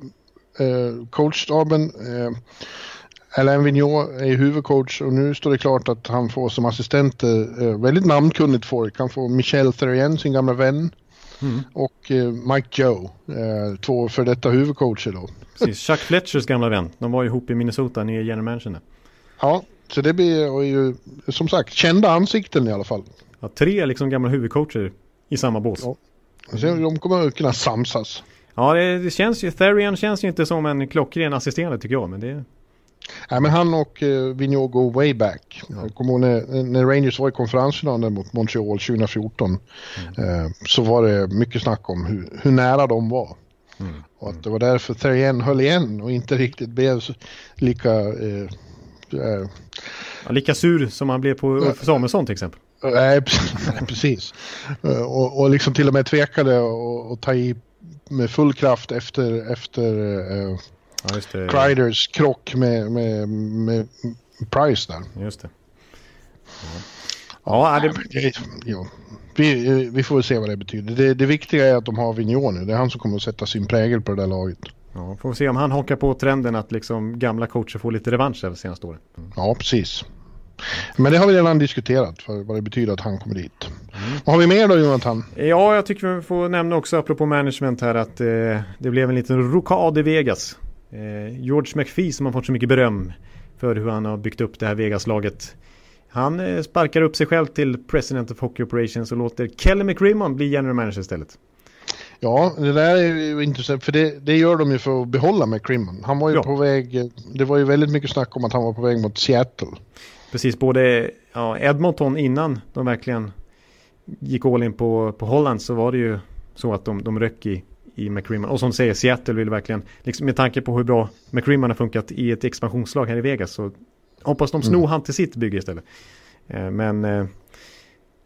eh, coachstaben. Eh, Alain Vigneault är huvudcoach och nu står det klart att han får som assistenter eh, väldigt namnkunnigt folk. Han får Michel Therrien, sin gamla vän. Mm. Och eh, Mike Joe, eh, två för detta huvudcoacher då. Precis, Chuck Fletchers gamla vän. De var ihop i Minnesota, nere i general manager. Ja, så det blir ju som sagt kända ansikten i alla fall. Ja, tre liksom gamla huvudcoacher i samma bås. Ja. Så de kommer att kunna samsas. Ja, det, det känns ju, Therian känns ju inte som en klockren assisterande tycker jag, men det... Nej, men han och uh, Vigneault går way back. Ja. Jag kommer ihåg när, när Rangers var i konferensfinalen mot Montreal 2014 mm. uh, så var det mycket snack om hur, hur nära de var. Mm. Och att det var därför Therrien höll igen och inte riktigt blev lika Ja, lika sur som han blev på Ulf Samuelsson till exempel. Nej, precis. Och, och liksom till och med tvekade att ta i med full kraft efter, efter uh, ja, Criders krock med, med, med Price där. Just det. Ja, ja, det, ja. Vi, vi får se vad det betyder. Det, det viktiga är att de har Vigneault nu. Det är han som kommer att sätta sin prägel på det där laget. Ja, får vi se om han hakar på trenden att liksom gamla coacher får lite revansch över senaste året. Mm. Ja, precis. Men det har vi redan diskuterat, för vad det betyder att han kommer dit. Mm. Vad har vi mer då Jonathan? Ja, jag tycker vi får nämna också apropå management här att eh, det blev en liten rokad i Vegas. Eh, George McPhee som har fått så mycket beröm för hur han har byggt upp det här Vegas-laget. Han eh, sparkar upp sig själv till President of Hockey Operations och låter Kelly McRimmon bli general manager istället. Ja, det där är ju intressant för det, det gör de ju för att behålla McCrimmon. Han var ju Ja. på väg, det var ju väldigt mycket snack om att han var på väg mot Seattle. Precis, både ja, Edmonton innan de verkligen gick all in på, på Holland så var det ju så att de, de röck i, i McCrimmon. Och som du säger, Seattle vill verkligen, liksom med tanke på hur bra McCrimmon har funkat i ett expansionslag här i Vegas så hoppas de sno han till sitt bygge istället. Eh, men eh,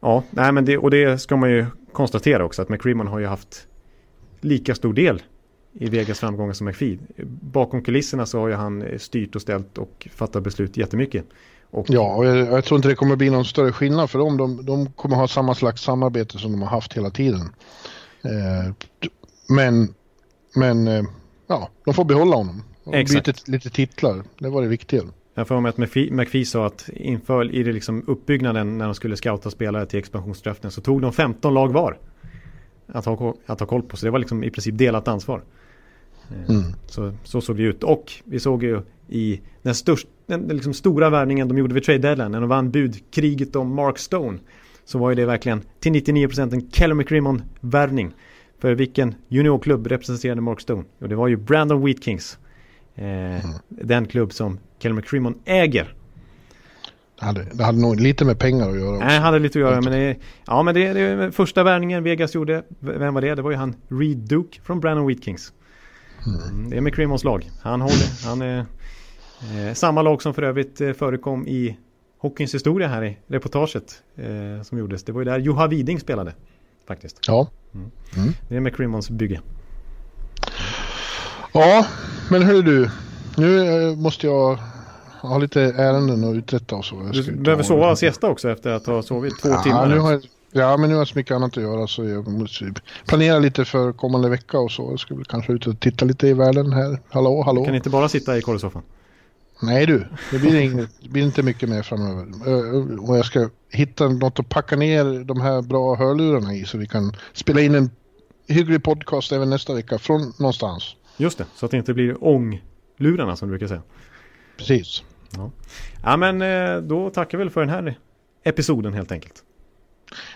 ja, nej men det, och det ska man ju konstatera också att McCrimmon har ju haft lika stor del i Vegas framgångar som McPhee. Bakom kulisserna så har ju han styrt och ställt och fattat beslut jättemycket. Och Ja, och jag, jag tror inte det kommer bli någon större skillnad för dem. De, de kommer ha samma slags samarbete som de har haft hela tiden. Eh, men, men eh, ja, de får behålla honom. Exakt. byta lite titlar, det var det viktiga. Jag får med att McPhee, McPhee sa att inför i det liksom uppbyggnaden när de skulle scouta spelare till expansionsdraften så tog de 15 lag var. Att ha, att ha koll på. Så det var liksom i princip delat ansvar. Eh, Mm. Så, så såg det ut. Och vi såg ju i den, störst, den, liksom stora värvningen de gjorde vid trade deadline när de vann budkriget om Mark Stone. Så var ju det verkligen till 99% en Keller McCrimmon värvning. För vilken juniorklubb representerade Mark Stone? Jo, det var ju Brandon Wheat Kings. Eh, Den klubb som Keller McCrimmon äger. Det hade, det hade nog lite med pengar att göra också. Nej, hade lite att göra men det, ja men det, det är första värvningen Vegas gjorde. Vem var det? Det var ju han Reed Duke från Brandon Wheat Kings. Mm, det är McCrimmons lag. Han håller, han är eh, samma lag som för övrigt eh, förekom i hockeyns historia här i reportaget eh, som gjordes. Det var ju där Juha Widing spelade faktiskt. Ja. Det är McCrimmons bygge. ja, men hörru du. Nu eh, måste jag ha lite ärenden att uträtta och så. Jag Du behöver sova och siesta också efter att ha sovit två ja, timmar. Nu har jag, ja, men nu har jag så mycket annat att göra så jag måste planera lite för kommande vecka och så. Jag väl kanske ut och titta lite i världen här. Hallå, hallå. Kan inte bara sitta i korrsoffan. Nej du, det blir, inget, <laughs> det blir inte mycket mer framöver. Och jag ska hitta något att packa ner de här bra hörlurarna i så vi kan spela in en hygglig podcast även nästa vecka från någonstans. Just det, så att det inte blir ånglurarna som du brukar säga. Precis. Ja men eh, då tackar vi väl för den här episoden helt enkelt.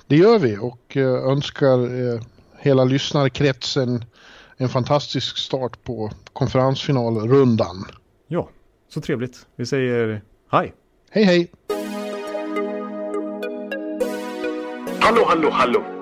Det gör vi och eh, önskar eh, hela lyssnarkretsen en fantastisk start på konferensfinalrundan. Ja, så trevligt. Vi säger hej. Hej hej! Hallå, hallå, hallå.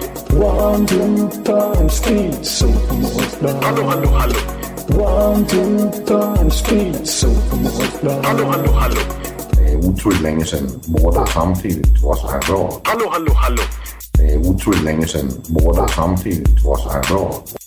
One, two, time, speed, so Hallå, hallå, hallå. One, two, time, speed, so Hallå, hallå, hallå. Det er utroligt længe siden mor, der samtidig trods har råd. Hallå, hallå, hallå. Det er utroligt længe siden mor, der samtidig trods har råd.